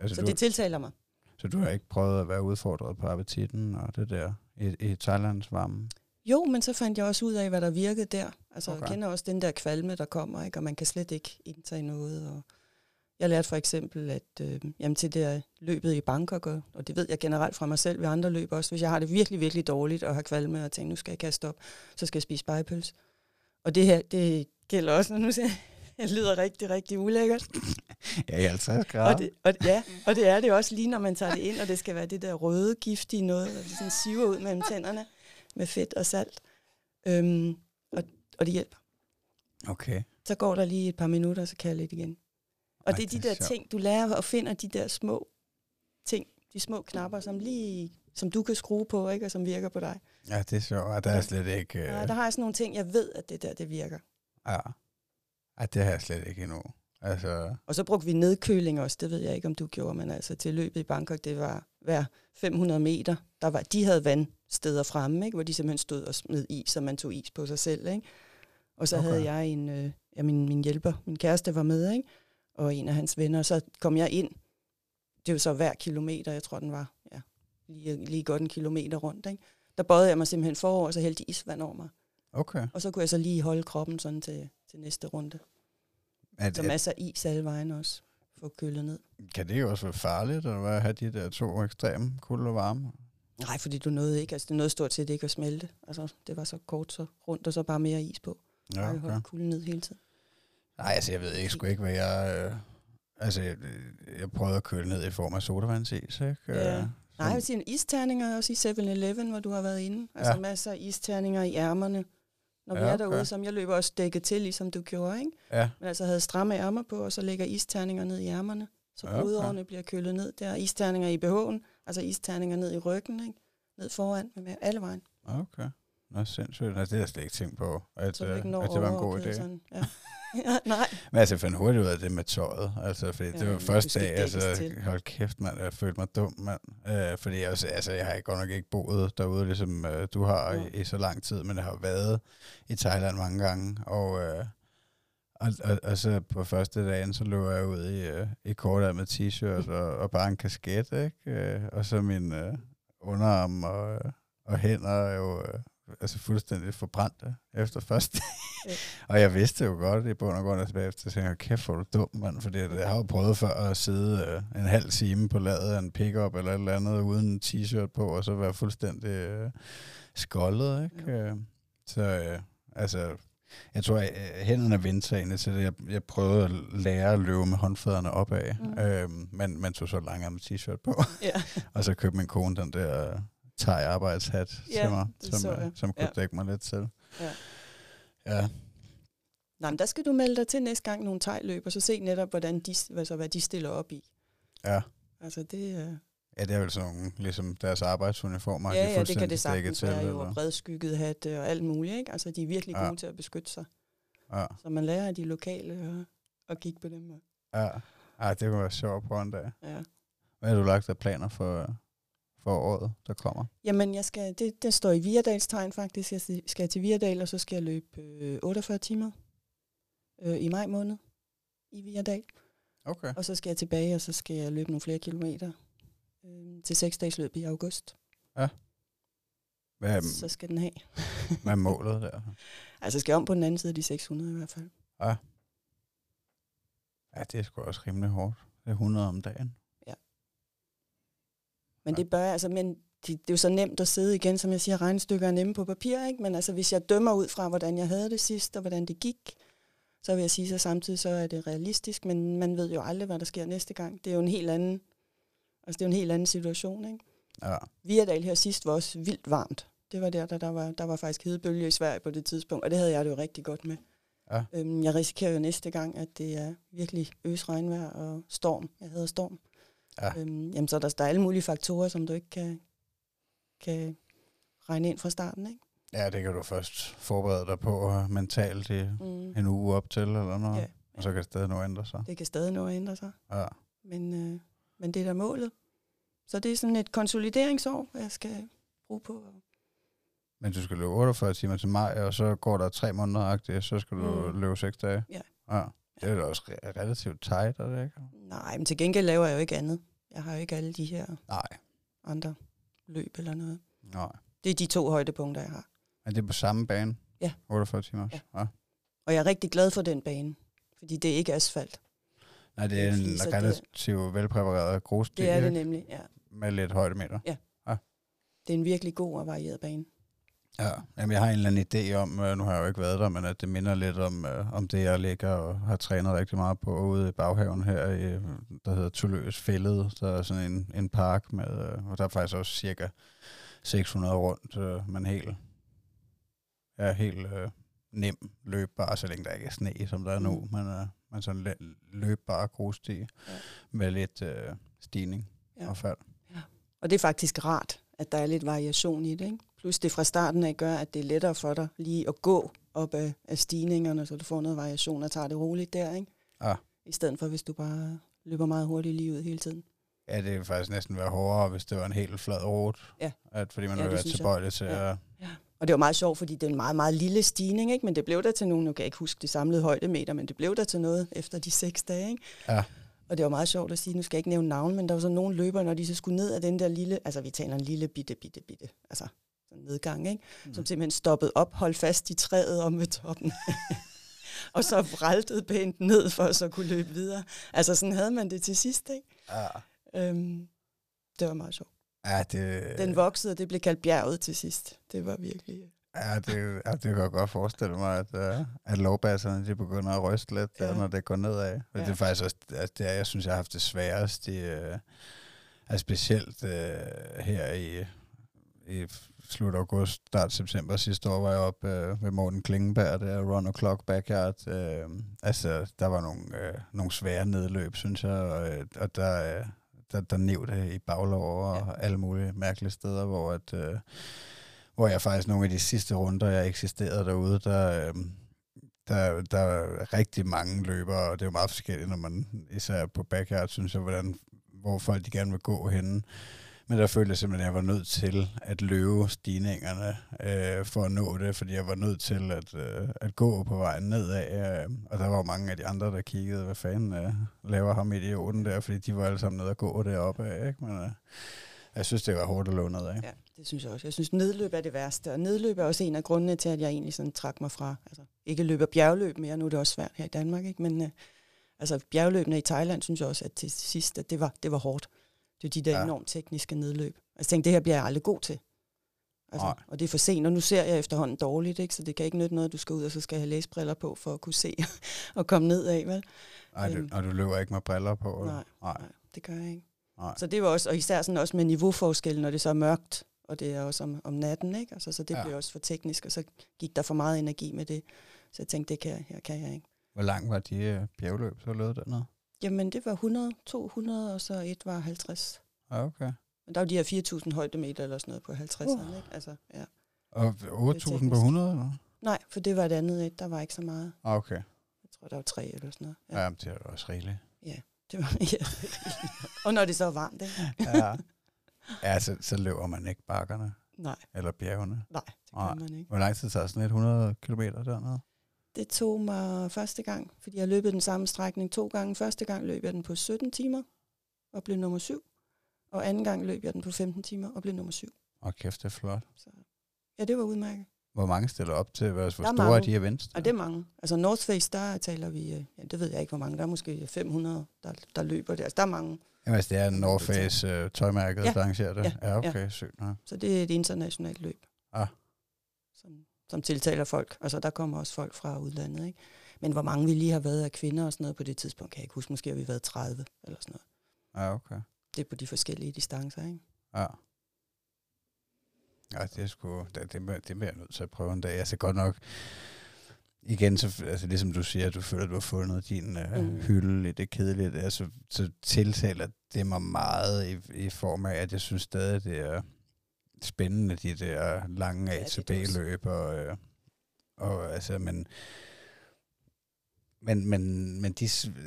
Altså, Så du, det tiltaler mig. så du har ikke prøvet at være udfordret på appetitten og det der i, i Thailands varme? Jo, men så fandt jeg også ud af, hvad der virkede der. Altså okay. Jeg kender også den der kvalme, der kommer, ikke? og man kan slet ikke indtage noget. Og Jeg lærte for eksempel, at øh, jamen, til det her løbet i Bangkok, og, og det ved jeg generelt fra mig selv ved andre løb også, hvis jeg har det virkelig, virkelig dårligt og har kvalme og tænker, nu skal jeg kaste op, så skal jeg spise spejepøls. Og det her, det gælder også, når nu siger jeg, lyder rigtig, rigtig ulækkert. Ja, i 50 grader. Og det, og, ja, og det er det også lige, når man tager det ind, og det skal være det der røde, giftige noget, der sådan siver ud mellem tænderne med fedt og salt. Øhm, og, og det hjælper. Okay. Så går der lige et par minutter, så kan jeg lidt igen. Og Ej, det er de det er der sjovt. ting, du lærer og finder de der små ting, de små knapper, som lige som du kan skrue på, ikke, og som virker på dig. Ja, det er sjovt. Og der er slet ikke... Ja, Øh, der har jeg sådan nogle ting, jeg ved, at det der, det virker. ja. Ej, det har jeg slet ikke endnu. Altså, Og så brugte vi nedkøling også, det ved jeg ikke, om du gjorde, men altså til løbet i Bangkok, det var hver 500 meter. Der var, de havde vandsteder fremme, ikke, hvor de simpelthen stod og smed is, så man tog is på sig selv. Ikke? Og så Okay. havde jeg en, øh, ja, min, min hjælper, min kæreste var med, ikke? og en af hans venner, så kom jeg ind. Det var så hver kilometer, jeg tror den var ja, lige, lige godt en kilometer rundt. Ikke? Der bøjede jeg mig simpelthen forover, og så hældte isvand over mig. okay. Og så kunne jeg så lige holde kroppen sådan til, til næste runde. Er, Så er, masser af is alle vejen også, for kølet ned. kan det jo også være farligt, at have de der to ekstreme kulde og varme? Nej, fordi du nåede ikke. Altså, det nåede stort set ikke at smelte. Altså, det var så kort, så rundt, og så bare mere is på. Ja, Og jeg okay. holdt kulden ned hele tiden. Nej, altså jeg ved ikke sgu ikke, hvad jeg... Øh, altså, jeg, jeg prøvede at køle ned i form af sodavandsis, ikke? Ja. Øh, Nej, jeg vil sige, isterninger også i 7-Eleven, hvor du har været inde. Altså Ja. masser af isterninger i ærmerne. Når vi Ja, er okay. derude, som jeg løber også dækket til, ligesom du gjorde, ikke? Ja, Men altså havde stramme ærmer på, og så lægger isterninger ned i ærmerne. Så Ja, okay. blodårene bliver kølet ned. Der er isterninger i BH'en, altså isterninger ned i ryggen, ikke? Ned foran, med alle vejen. okay. Nå, sindssygt. Altså, det har jeg slet ikke tænkt på, at, Så du øh, at det var en god idé. Sådan. Ja. ja, nej. Men altså, jeg fandt hurtigt ud af det med tøjet. Altså, fordi ja, det var første dag, altså, til. hold kæft, mand, jeg følte mig dum, mand. Øh, fordi jeg, altså, jeg har godt nok ikke boet derude, ligesom øh, du har Ja. i, i, så lang tid, men jeg har været i Thailand mange gange, og, øh, og, og, og, så på første dagen, så løber jeg ud i, øh, i kortet med t-shirt og, og bare en kasket, ikke? Øh, og så min øh, underarm og, og hænder er jo øh, altså fuldstændig forbrændte efter første Ja. og jeg vidste jo godt i bund og grund, at bagefter tænkte jeg, kæft, hvor er du dum, mand. Fordi jeg har jo prøvet før at sidde øh, en halv time på ladet af en pickup eller et eller andet, uden en t-shirt på, og så være fuldstændig øh, skoldet, ikke? Ja. Så øh, altså, jeg tror, at øh, hænderne er vindtagende til det. Jeg, jeg prøvede at lære at løbe med håndfladerne opad, mm. Øhm, men man tog så langarmet t-shirt på, Ja. og så købte min kone den der thai arbejdshat Ja, til mig, så som, øh, jeg. som kunne Ja. dække mig lidt til. Ja. Ja, Nej, men der skal du melde dig til næste gang nogle tegløb, og så se netop, hvordan de, altså, hvad de stiller op i. ja. Altså det, øh, Ja, det er vel sådan nogle, ligesom deres arbejdsuniformer, de ja, er ja, det kan det sagtens til. være jo, og bredskygget hat øh, og alt muligt, ikke? Altså de er virkelig Ja. gode til at beskytte sig. Ja, Så man lærer af de lokale og, og kigge på dem. Og, ja. Ej, det kunne være sjovt prøve en dag. ja. Hvad har du lagt af planer for, for året, der kommer? Jamen, jeg skal, det, det står i Virdalstegn faktisk. Jeg skal til Virdal, og så skal jeg løbe øh, 48 timer øh, i maj måned i Virdal. Okay. Og så skal jeg tilbage, og så skal jeg løbe nogle flere kilometer øh, til seks dages løb i august. Hvad er, Så skal den have. hvad er målet der? Altså skal jeg om på den anden side af de 600 i hvert fald. Ja, det er sgu også rimelig hårdt. Det er 100 om dagen. Men det bør altså, men det, det er jo så nemt at sidde igen, som jeg siger, regnestykker er nemme på papir, ikke? Men altså, hvis jeg dømmer ud fra, hvordan jeg havde det sidst, og hvordan det gik, så vil jeg sige, så samtidig så er det realistisk, men man ved jo aldrig, hvad der sker næste gang. Det er jo en helt anden, altså det er jo en helt anden situation, ikke? Ja. Virdal her sidst var også vildt varmt. Det var der, der, der, var, der var faktisk hedebølge i Sverige på det tidspunkt, og det havde jeg det jo rigtig godt med. Ja. Øhm, jeg risikerer jo næste gang, at det er virkelig øs regnvejr og storm. Jeg havde storm. Ja. Øhm, jamen, så er der, der er alle mulige faktorer, som du ikke kan, kan regne ind fra starten, ikke? ja, det kan du først forberede dig på øh, mentalt i Mm. en uge op til, eller noget. Ja. Og så kan det stadig nå ændre sig. Det kan stadig nå ændre sig, Ja. men, øh, men det er da målet. Så det er sådan et konsolideringsår, jeg skal bruge på. Men du skal løbe 48 timer til maj, og så går der tre måneder agtigt, så skal du Mm. løbe seks dage. Ja. ja. Det er da også re- relativt tight, er det ikke? Nej, men til gengæld laver jeg jo ikke andet. Jeg har jo ikke alle de her Nej. andre løb eller noget. Nej. Det er de to højdepunkter, jeg har. Er det på samme bane? Ja. 48 timer? Ja. ja. Og jeg er rigtig glad for den bane, fordi det er ikke asfalt. Nej, det er en fliser, relativt velpræpareret grussti. Det er det nemlig, ja. Med lidt højdemeter. Det er en virkelig god og varieret bane. Ja, Jamen, jeg har en eller anden idé om, øh, nu har jeg jo ikke været der, men at det minder lidt om, øh, om det, jeg ligger og har trænet rigtig meget på ude i baghaven her, i, der hedder Tuløs Fællede. Der er sådan en, en park, med, øh, og der er faktisk også cirka 600 rundt, men helt, ja, helt øh, nem løbbar, så længe der ikke er sne, som der er nu, Mm. men, øh, men sådan løbbar grussti Ja. med lidt øh, stigning Ja. og fald. Og det er faktisk rart, at der er lidt variation i det. Ikke? Plus det fra starten af gør, at det er lettere for dig lige at gå op af, af stigningerne, så du får noget variation og tager det roligt der. Ikke? Ja. I stedet for, hvis du bare løber meget hurtigt lige ud hele tiden. Ja, det vil faktisk næsten være hårdere, hvis det var en helt flad rute. Ja. At, fordi man Ja, ja, vil det være tilbøjelig til Ja. at... Og det var meget sjovt, fordi det er en meget, meget lille stigning, ikke? men det blev der til nogen, nu kan jeg ikke huske det samlede højdemeter, men det blev der til noget efter de seks dage. Ikke? Ja. Og det var meget sjovt at sige, nu skal jeg ikke nævne navn, men der var så nogle løbere, når de så skulle ned af den der lille, altså vi taler en lille bitte, bitte, bitte, altså sådan nedgang, ikke? Mm. som simpelthen stoppede op, holdt fast i træet om ved toppen. og så vraltede pænt ned, for at så kunne løbe videre. Altså sådan havde man det til sidst, ikke? Ja, Øhm, det var meget sjovt. ja det, Den voksede, og det blev kaldt bjerget til sidst. Det var virkelig... ja, det, ja, det kan jeg godt forestille mig, at, uh, at lovbasserne de begynder at ryste lidt, ja. Ja. når det går nedad. Ja. det er faktisk også, altså, det er, jeg synes, jeg har haft det sværest i, uh, altså specielt uh, her i, i slut august, start september sidste år, var jeg oppe uh, ved Morten Klingenberg, der Run O'Clock Backyard. Uh, altså, der var nogle, uh, nogle svære nedløb, synes jeg, og, øh, og der, uh, der, der næv det i baglov og Ja. alle mulige mærkelige steder, hvor at, uh, hvor jeg faktisk nogle af de sidste runder, jeg eksisterede derude, der, øhm, der, der er rigtig mange løbere, og det er jo meget forskelligt, når man især på backyard, synes jeg, hvordan, hvor folk de gerne vil gå henne. Men der følte jeg simpelthen, at jeg var nødt til at løbe stigningerne øh, for at nå det, fordi jeg var nødt til at, øh, at gå på vejen nedad. Øh, og der var mange af de andre, der kiggede, hvad fanden øh, laver ham idioten der, fordi de var alle sammen nede at gå deroppe af. Ikke? Men øh, jeg synes, det var hårdt at låne ned af. Ja, det synes jeg også. Jeg synes, nedløb er det værste, og nedløb er også en af grundene til, at jeg egentlig sådan trak mig fra, altså ikke løber bjergløb mere, nu er det også svært her i Danmark, ikke? men øh, altså bjergløbene i Thailand, synes jeg også, at til sidst, at det var, det var hårdt. Det er de der Ja. enormt tekniske nedløb. Altså, jeg tænkte, det her bliver jeg aldrig god til. Altså, Nej. og det er for sent, og nu ser jeg efterhånden dårligt, ikke? så det kan ikke nytte noget, at du skal ud og så skal have læsbriller på, for at kunne se og komme ned af, vel? Ej, du, Øhm. og du løber ikke med briller på? eller? Nej. Nej. Nej, det gør jeg ikke. Nej. Så det var også, og især sådan også med niveauforskel, når det så er mørkt, og det er også om, om natten, ikke? Altså, så det Ja. blev også for teknisk, og så gik der for meget energi med det. Så jeg tænkte, det kan, jeg- kan jeg ikke. Hvor lang var de øh, bjergløb, så lød dernede? Jamen, det var 100, 200, og så et var 50. Ja, okay. Men der var de her 4.000 højdemeter eller sådan noget på 50'erne, ikke? Altså, ja. Og 8.000 på teknisk. 100, eller? Nej, for det var et andet et, der var ikke så meget. Ah, Okay. Jeg tror, der var tre eller sådan noget. Ja, ja det er også rigeligt. Det var, ja. og når det så var varmt, ikke? Ja. ja, så, så løber man ikke bakkerne Nej, eller bjergene. nej, det Nej. kan man ikke. Hvor lang tid tager sådan et 100 km dernede? Det tog mig første gang, fordi jeg løbet den samme strækning to gange. Første gang løb jeg den på 17 timer og blev nummer syv. Og anden gang løb jeg den på 15 timer og blev nummer syv. Og kæft, det er flot. Så ja, det var udmærket. Hvor mange stiller op til? Hvor Der er store er mange. de events? Og det er mange. Altså North Face, der taler vi, øh, ja, det ved jeg ikke, hvor mange. Der er måske 500, der, der løber det. Altså der er mange. Jamen, altså, det er North Face øh, tøjmærket, Ja. der arrangerer det? Ja. ja okay, sygt. Ja. Så det er et internationalt løb. Ah. Som, som tiltaler folk. Altså der kommer også folk fra udlandet, ikke? Men hvor mange vi lige har været af kvinder og sådan noget på det tidspunkt, kan jeg ikke huske. Måske har vi været 30 eller sådan noget. Ja, okay. Det er på de forskellige distancer, ikke? Ja. Ja, det er sgu, det, det, bliver- det bliver jeg nødt til at prøve en dag. Altså godt nok, igen, så, altså ligesom du siger, at du føler, at du har fundet din øh, Mm. hylde i det kedelige, altså, så tiltaler det mig meget i, i form af, at jeg synes stadig, det er spændende, de der lange Ja. ATB-løb, og, øh, og altså, men, men, men, men de,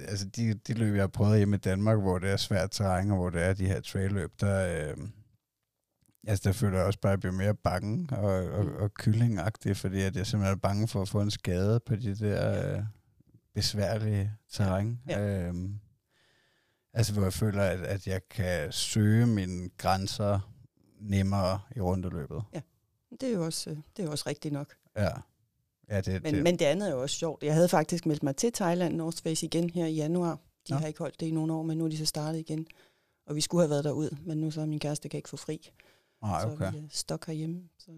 altså de, de løb, jeg har prøvet hjemme i Danmark, hvor det er svært terræn, og hvor det er de her trailløb, der, øh, altså der føler jeg også bare, at jeg bliver mere bange og, og, Mm. og kyllingagtig, fordi at jeg simpelthen er bange for at få en skade på de der øh, besværlige terræn. Ja. Øhm, altså hvor jeg føler, at, at jeg kan søge mine grænser nemmere i rundeløbet. Det er jo også, øh, det er jo også rigtigt nok. Ja. Ja, det, Men, det, men det andet er jo også sjovt. Jeg havde faktisk meldt mig til Thailand North Face igen her i januar. De Ja. har ikke holdt det i nogle år, men nu er de så startet igen. Og vi skulle have været derud, men nu så er min kæreste kan ikke få fri. Nej, Så okay. vi er stok herhjemme. Så.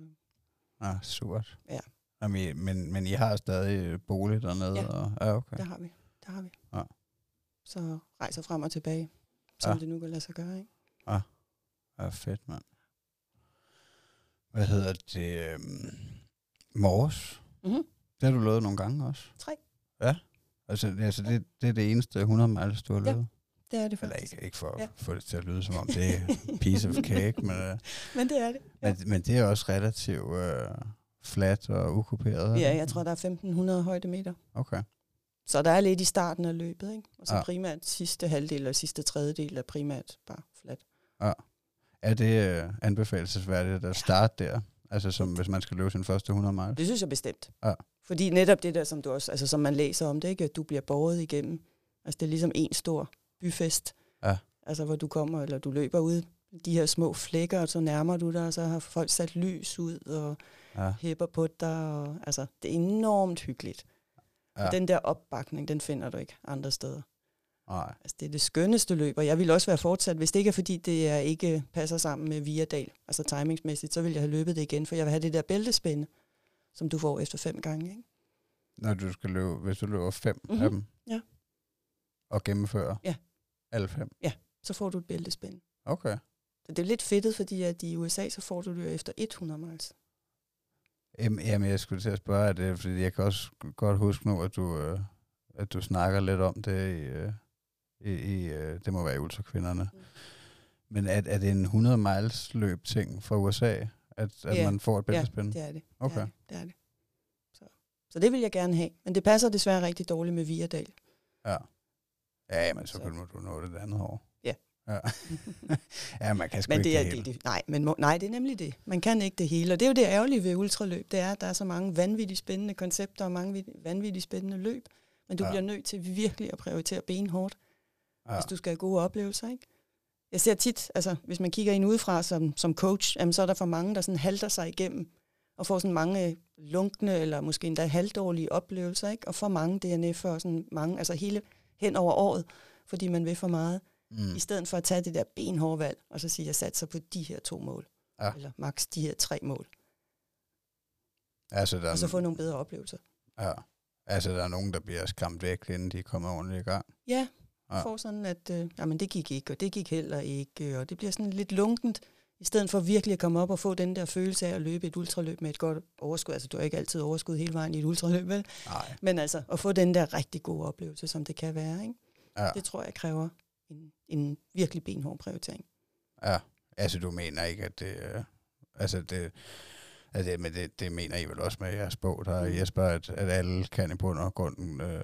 Ja, surt. Ja. Jamen, I- men, men I har stadig bolig dernede? Ja. Og, ja, okay. Der har vi. Der har vi. Ja. Så rejser frem og tilbage, som Ja. ja. det nu kan lade sig gøre. Ikke? Ja, fedt, mand. Hvad hedder det? øhm, Mors? Mm-hmm. Det har du lavet nogle gange også? Tre. Ja? Altså, altså det, det er det eneste 100 miles, du har Ja, lavet? Det er det Eller faktisk. ikke, ikke for at Ja. få det til at lyde som om, det er piece of cake, men, øh, Men det er det. Ja. men, men det er også relativt øh, flat og ukuperet. Ja, jeg tror, der er 1500 højdemeter. Okay. Så der er lidt i starten af løbet, ikke? Og så Ja. ja. primært sidste halvdel og sidste tredjedel er primært bare flat. Er det øh, anbefalesværdigt at starte der? Altså som hvis man skal løbe sin første 100 miles? Det synes jeg bestemt. Ja. Fordi netop det der, som du også, altså som man læser om det, ikke? At du bliver båret igennem. Altså det er ligesom en stor byfest. Ja. Altså hvor du kommer, eller du løber ud de her små flækker, og så nærmer du dig, og så har folk sat lys ud og Ja. hæpper på dig. Og, altså det er enormt hyggeligt. ja. Ja. Den der opbakning, den finder du ikke andre steder. Nej. Altså, det er det skønneste løb, og jeg vil også være fortsat, hvis det ikke er fordi, det er ikke passer sammen med Viadal, altså timingsmæssigt, så vil jeg have løbet det igen, for jeg vil have det der bæltespænde, som du får efter fem gange. Ikke? Når du skal løbe, hvis du løber fem mm-hmm. Mhm. af dem? Ja. Og gennemfører? Ja. Alle fem? Så får du et bæltespænde. Okay. Så det er lidt fedtet, fordi at i USA, så får du det efter 100 miles. Jamen, jamen, jeg skulle til at spørge det, fordi jeg kan også godt huske nu, at du, øh, at du snakker lidt om det i, øh, i, i øh, det må være ultrakvinderne. Mm. Men er, er det en 100 miles løb ting fra USA, at, at Ja. man får et bæltespænd? Ja, det er det. Okay. Det er det. det, er det. Så. så det vil jeg gerne have, men det passer desværre rigtig dårligt med Viadal. Ja. Ja, men så Så. må du nå det det andet år. Ja. Ja, ja man kan sgu Men ikke det er hele. det, det, nej, men må, nej, det er nemlig det. Man kan ikke det hele, og det er jo det ærgerlige ved ultraløb, det er, at der er så mange vanvittigt spændende koncepter og mange vanvittigt spændende løb, men du ja. bliver nødt til virkelig at prioritere benhårdt, Ja. hvis du skal have gode oplevelser, ikke? Jeg ser tit, altså hvis man kigger ind udefra som, som coach, jamen, så er der for mange, der sådan halter sig igennem og får sådan mange lunkne eller måske endda halvdårlige oplevelser, ikke? Og for mange DNF og sådan mange, altså hele hen over året, fordi man vil for meget Mm. i stedet for at tage det der benhårde valg, og så sige, at jeg satser på de her to mål, Ja. eller maks de her tre mål, Altså, der, og så få nogle bedre oplevelser. ja. altså, der er nogen, der bliver skræmt væk, inden de kommer ordentligt i gang. Ja, Ja. får sådan, at øh, jamen, det gik ikke, og det gik heller ikke, og det bliver sådan lidt lunkent, i stedet for virkelig at komme op og få den der følelse af at løbe et ultraløb med et godt overskud. Altså, du har ikke altid overskud hele vejen i et ultraløb, vel? Nej. Men altså, at få den der rigtig gode oplevelse, som det kan være, ikke? Ja. det tror jeg kræver en, en virkelig benhård prioritering. ja. Altså, du mener ikke, at det... Øh, altså, det... Altså, det, men det, det mener I vel også med jeres bog, der Mm. Jesper, at, at alle kan i bund og grund øh,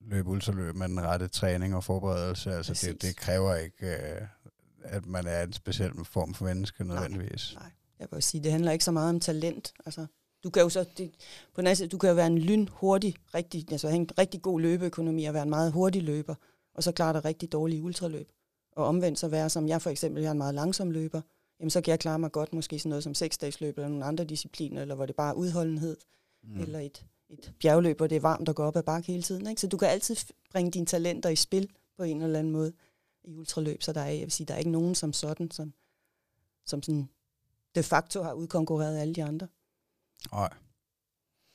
løbe ultraløb med den rette træning og forberedelse. Altså, det, Præcis. det kræver ikke, øh, at man er en speciel form for menneske nødvendigvis. Nej, jeg vil sige, det handler ikke så meget om talent. Altså, du kan jo så, det, på den anden side, du kan jo være en lynhurtig, rigtig, altså have en rigtig god løbeøkonomi og være en meget hurtig løber, og så klare dig rigtig dårlige ultraløb. Og omvendt så være, som jeg for eksempel, jeg er en meget langsom løber, jamen så kan jeg klare mig godt måske sådan noget som seksdagsløb eller nogle andre discipliner, eller hvor det bare er udholdenhed, mm. eller et, et bjergløb, hvor det er varmt og går op ad bakke hele tiden. Ikke? Så du kan altid bringe dine talenter i spil på en eller anden måde i ultraløb, så der er, jeg vil sige, der er ikke nogen som sådan, som, som sådan de facto har udkonkurreret alle de andre. Nej.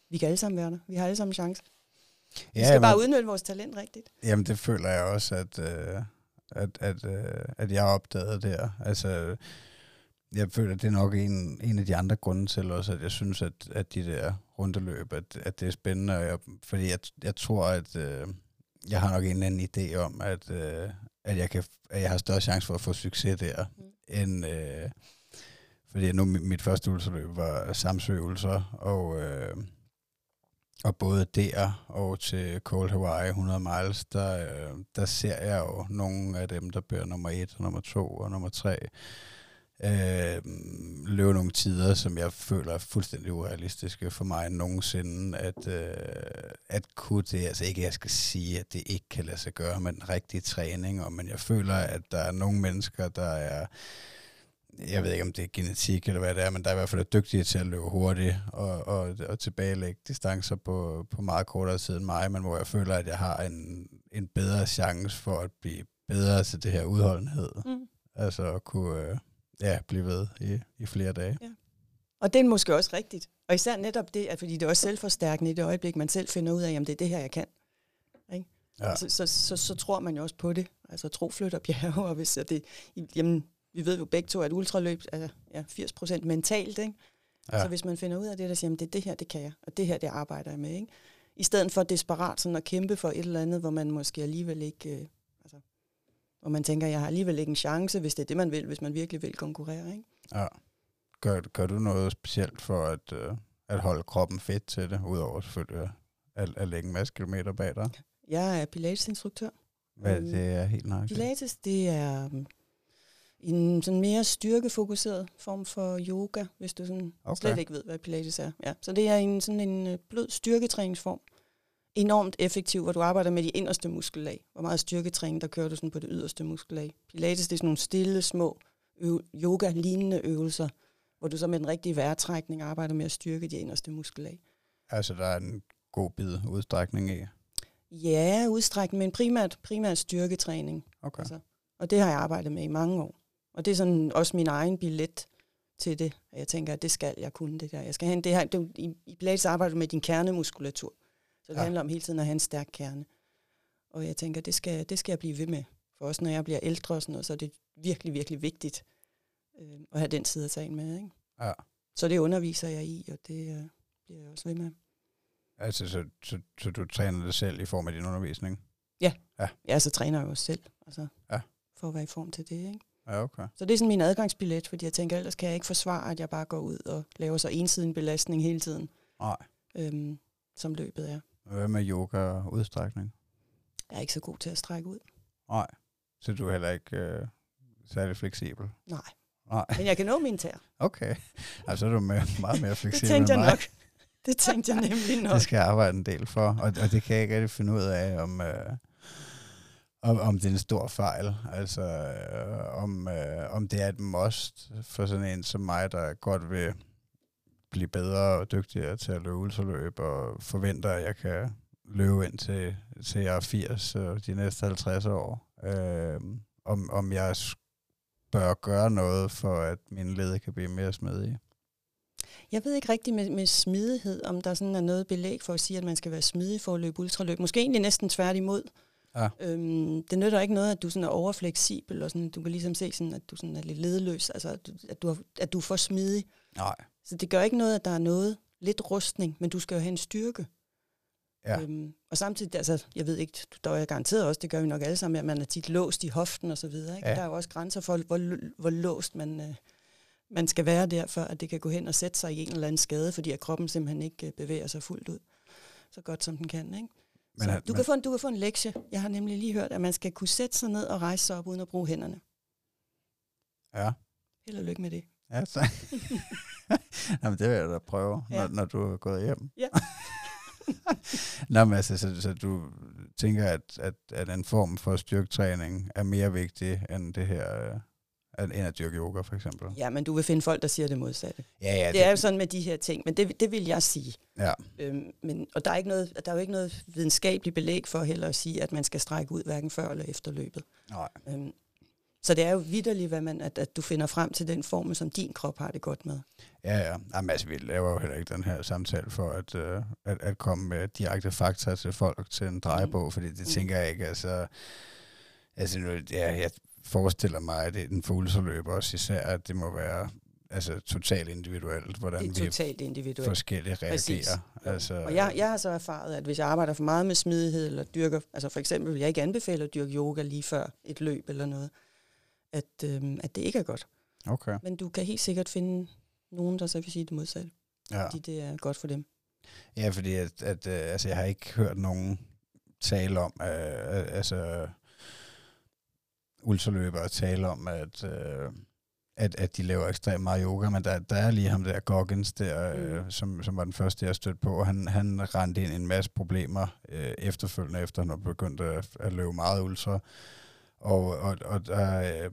Vi kan alle sammen være der. Vi har alle sammen en chance. Vi Ja, skal bare men- udnytte vores talent rigtigt. Jamen, det føler jeg også, at, øh, at, at, øh, at jeg opdagede der. Altså, jeg føler, at det er nok en, en af de andre grunde til også, at jeg synes, at, at de der rundeløb, at, at det er spændende. Og jeg, fordi jeg, jeg tror, at øh, jeg har nok en eller anden idé om, at, øh, at, jeg kan, at jeg har større chance for at få succes der, Mm. end... Øh, fordi nu mit, første ultraløb var Samsø Ultra, og... Øh, og både der og til Cold Hawaii 100 miles, der, øh, der ser jeg jo nogle af dem, der bliver nummer et og nummer to og nummer tre, øh, løbe nogle tider, som jeg føler er fuldstændig urealistiske for mig nogensinde, at, øh, at kunne det, altså ikke jeg skal sige, at det ikke kan lade sig gøre med den rigtige træning, og, men jeg føler, at der er nogle mennesker, der er jeg ved ikke, om det er genetik eller hvad det er, men der er i hvert fald dygtige til at løbe hurtigt og, og, og tilbagelægge distancer på, på meget kortere tid end mig, men hvor jeg føler, at jeg har en, en bedre chance for at blive bedre til det her udholdenhed. Mm. Altså at kunne øh, ja, blive ved i, i flere dage. Ja. Og det er måske også rigtigt. Og især netop det, at fordi det er også selvforstærkende i det øjeblik, man selv finder ud af, at det er det her, jeg kan. Ikke? Ja. Så, så, så, så tror man jo også på det. Altså tro flytter bjerge, og hvis det, jamen, vi ved jo begge to, at ultraløb er ja, 80% mentalt, ikke? Ja. Så hvis man finder ud af det, der siger, at det er det her, det kan jeg, og det her, det arbejder jeg med, ikke? I stedet for desperat sådan at kæmpe for et eller andet, hvor man måske alligevel ikke, øh, hvor man tænker, jeg har alligevel ikke en chance, hvis det er det, man vil, hvis man virkelig vil konkurrere, ikke? Ja. Gør, gør du noget specielt for at, øh, at holde kroppen fedt til det, udover selvfølgelig at, at lægge en masse kilometer bag dig? Jeg er pilatesinstruktør. Hvad det er helt nok? Pilates, det er um, en sådan mere styrkefokuseret form for yoga, hvis du sådan okay. slet ikke ved, hvad pilates er. Ja. Så det er en sådan en øh, blød styrketræningsform. Enormt effektiv, hvor du arbejder med de inderste muskellag. Hvor meget styrketræning, der kører du sådan på det yderste muskellag. Pilates, det er sådan nogle stille, små yoga-lignende øvelser, hvor du så med den rigtige vejrtrækning arbejder med at styrke de inderste muskellag. Altså, der er en god bid udstrækning i? Ja, udstrækning, men primært, primært styrketræning. Okay. Altså, og det har jeg arbejdet med i mange år. Og det er sådan også min egen billet til det. Jeg tænker, at det skal jeg kunne det der. Jeg skal have en, det her, det, i, i Pilates arbejder du med din kernemuskulatur. Så det ja. handler om hele tiden at have en stærk kerne. Og jeg tænker, det skal, det skal jeg blive ved med. For også når jeg bliver ældre og sådan noget, så er det virkelig, virkelig vigtigt øh, at have den side af sagen med. Ikke? Ja. Så det underviser jeg i, og det øh, bliver jeg også ved med. Altså, så, så, så du træner dig selv i form af din undervisning? Ja, ja. ja så træner jeg jo selv, altså, ja. for at være i form til det. Ikke? Ja, okay. Så det er sådan min adgangsbillet, fordi jeg tænker, ellers kan jeg ikke forsvare, at jeg bare går ud og laver så ensidig belastning hele tiden. Nej. Øhm, som løbet er. Hvad med yoga og udstrækning? Jeg er ikke så god til at strække ud. Nej, så du er heller ikke øh, særlig fleksibel? Nej. Nej. Men jeg kan nå min tær. Okay. Altså er du med, meget mere fleksibel Det tænkte jeg nok. Det tænkte jeg nemlig nok. det skal jeg arbejde en del for, og, og det kan jeg ikke rigtig finde ud af, om, øh, om, om det er en stor fejl. Altså, øh, om, øh, om det er et must for sådan en som mig, der godt vil blive bedre og dygtigere til at løbe ultraløb, og forventer, at jeg kan løbe ind til, til jeg er 80 og de næste 50 år. Øh, om, om jeg bør gøre noget for, at mine led kan blive mere smidige. Jeg ved ikke rigtigt med, med smidighed, om der sådan er noget belæg for at sige, at man skal være smidig for at løbe ultraløb. Måske egentlig næsten tværtimod. Ja. Øhm, det nytter ikke noget, at du sådan er overfleksibel, og sådan, du kan ligesom se, sådan, at du sådan er lidt ledløs, altså at du, at du, er, at du er for smidig. Nej. Så det gør ikke noget, at der er noget lidt rustning, men du skal jo have en styrke. Ja. Øhm, og samtidig, altså, jeg ved ikke, der er garanteret også, det gør vi nok alle sammen, at man er tit låst i hoften og så videre. Ikke? Ja. Der er jo også grænser for, hvor, hvor låst man, øh, man skal være der, for at det kan gå hen og sætte sig i en eller anden skade, fordi at kroppen simpelthen ikke øh, bevæger sig fuldt ud, så godt som den kan. Ikke? Men, så du, men, kan få en, du kan få en lektie. Jeg har nemlig lige hørt, at man skal kunne sætte sig ned og rejse sig op, uden at bruge hænderne. Ja. Held og lykke med det. Ja, så. Jamen, det vil jeg da prøve, ja. når, når du er gået hjem. Ja. Nå, men altså, så, så du tænker, at, at, at en form for styrketræning er mere vigtig end det her øh, end at dyrke yoga, for eksempel. Ja, men du vil finde folk, der siger det modsatte. Ja, ja, det, det er jo sådan med de her ting, men det, det vil jeg sige. Ja. Øhm, men, og der er, ikke noget, der er jo ikke noget videnskabeligt belæg for heller at sige, at man skal strække ud hverken før eller efter løbet. Nej. Øhm, så det er jo vidderligt, hvad man, at, at du finder frem til den form, som din krop har det godt med. Ja, ja. Jamen, altså, vi laver jo heller ikke den her samtale for at, uh, at, at komme med direkte fakta til folk til en drejebog, mm. fordi det mm. tænker jeg ikke. Altså, altså nu, ja, jeg forestiller mig, at det er en fuglesforløb også især, at det må være altså totalt individuelt, hvordan det er totalt vi individuelt. forskellige reagerer. Altså, og jeg, jeg har så erfaret, at hvis jeg arbejder for meget med smidighed, eller dyrker, altså for eksempel vil jeg ikke anbefale at dyrke yoga lige før et løb eller noget, at, øhm, at det ikke er godt. Okay. Men du kan helt sikkert finde nogen, der så vil sige det modsatte. Ja. Fordi det er godt for dem. Ja, fordi at, at, øh, altså, jeg har ikke hørt nogen tale om, uh, altså ultraløbere tale om, at, øh, at, at de laver ekstremt meget yoga, men der, der er lige ham der Goggins der, øh, mm. som, som var den første, jeg stødte på, og han, han rendte ind i en masse problemer øh, efterfølgende, efter han var begyndt at, at løbe meget ultra. Og, og, og der, øh,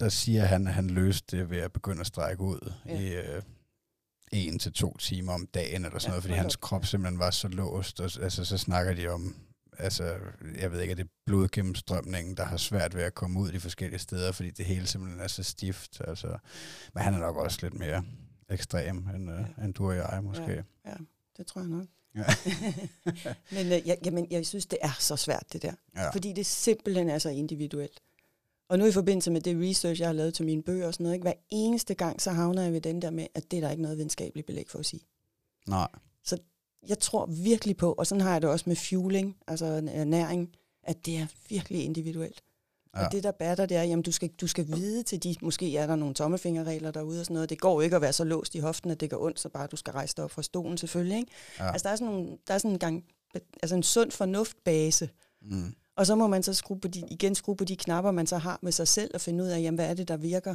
der siger han, at han løste det ved at begynde at strække ud ja. i øh, en til to timer om dagen, eller sådan ja, noget, fordi hans krop simpelthen var så låst. Og, altså, så snakker de om altså, jeg ved ikke, at det er blodgennemstrømningen, der har svært ved at komme ud de forskellige steder, fordi det hele simpelthen er så stift. Altså, men han er nok også lidt mere ekstrem, end, ja. uh, end du og jeg måske. Ja, ja det tror jeg nok. Ja. men øh, jeg, jamen, jeg synes, det er så svært, det der. Ja. Fordi det simpelthen er så individuelt. Og nu i forbindelse med det research, jeg har lavet til mine bøger og sådan noget, ikke? hver eneste gang, så havner jeg ved den der med, at det er der ikke noget videnskabeligt belæg for at sige. Nej. Så jeg tror virkelig på, og sådan har jeg det også med fueling, altså ernæring, at det er virkelig individuelt. Ja. Og det, der batter, det er, jamen du skal, du skal vide til de, måske er der nogle tommefingerregler derude og sådan noget. Det går ikke at være så låst i hoften, at det går ondt, så bare du skal rejse dig op fra stolen selvfølgelig. Ikke? Ja. Altså der er sådan, nogle, der er sådan en gang, altså en sund fornuftbase. Mm. Og så må man så skrue på de, igen skrue på de knapper, man så har med sig selv, og finde ud af, jamen, hvad er det, der virker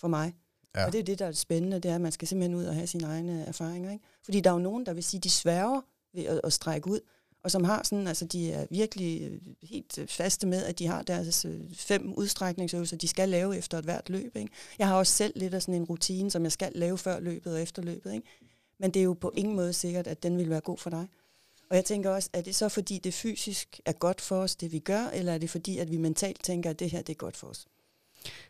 for mig. Ja. Og det er det, der er spændende, det er, at man skal simpelthen ud og have sine egne erfaringer. Ikke? Fordi der er jo nogen, der vil sige, de sværger ved at, at strække ud, og som har sådan, altså de er virkelig øh, helt faste med, at de har deres øh, fem udstrækningsøvelser, de skal lave efter et hvert løb. Ikke? Jeg har også selv lidt af sådan en rutine, som jeg skal lave før løbet og efter løbet. Ikke? Men det er jo på ingen måde sikkert, at den vil være god for dig. Og jeg tænker også, er det så fordi det fysisk er godt for os, det vi gør, eller er det fordi, at vi mentalt tænker, at det her det er godt for os?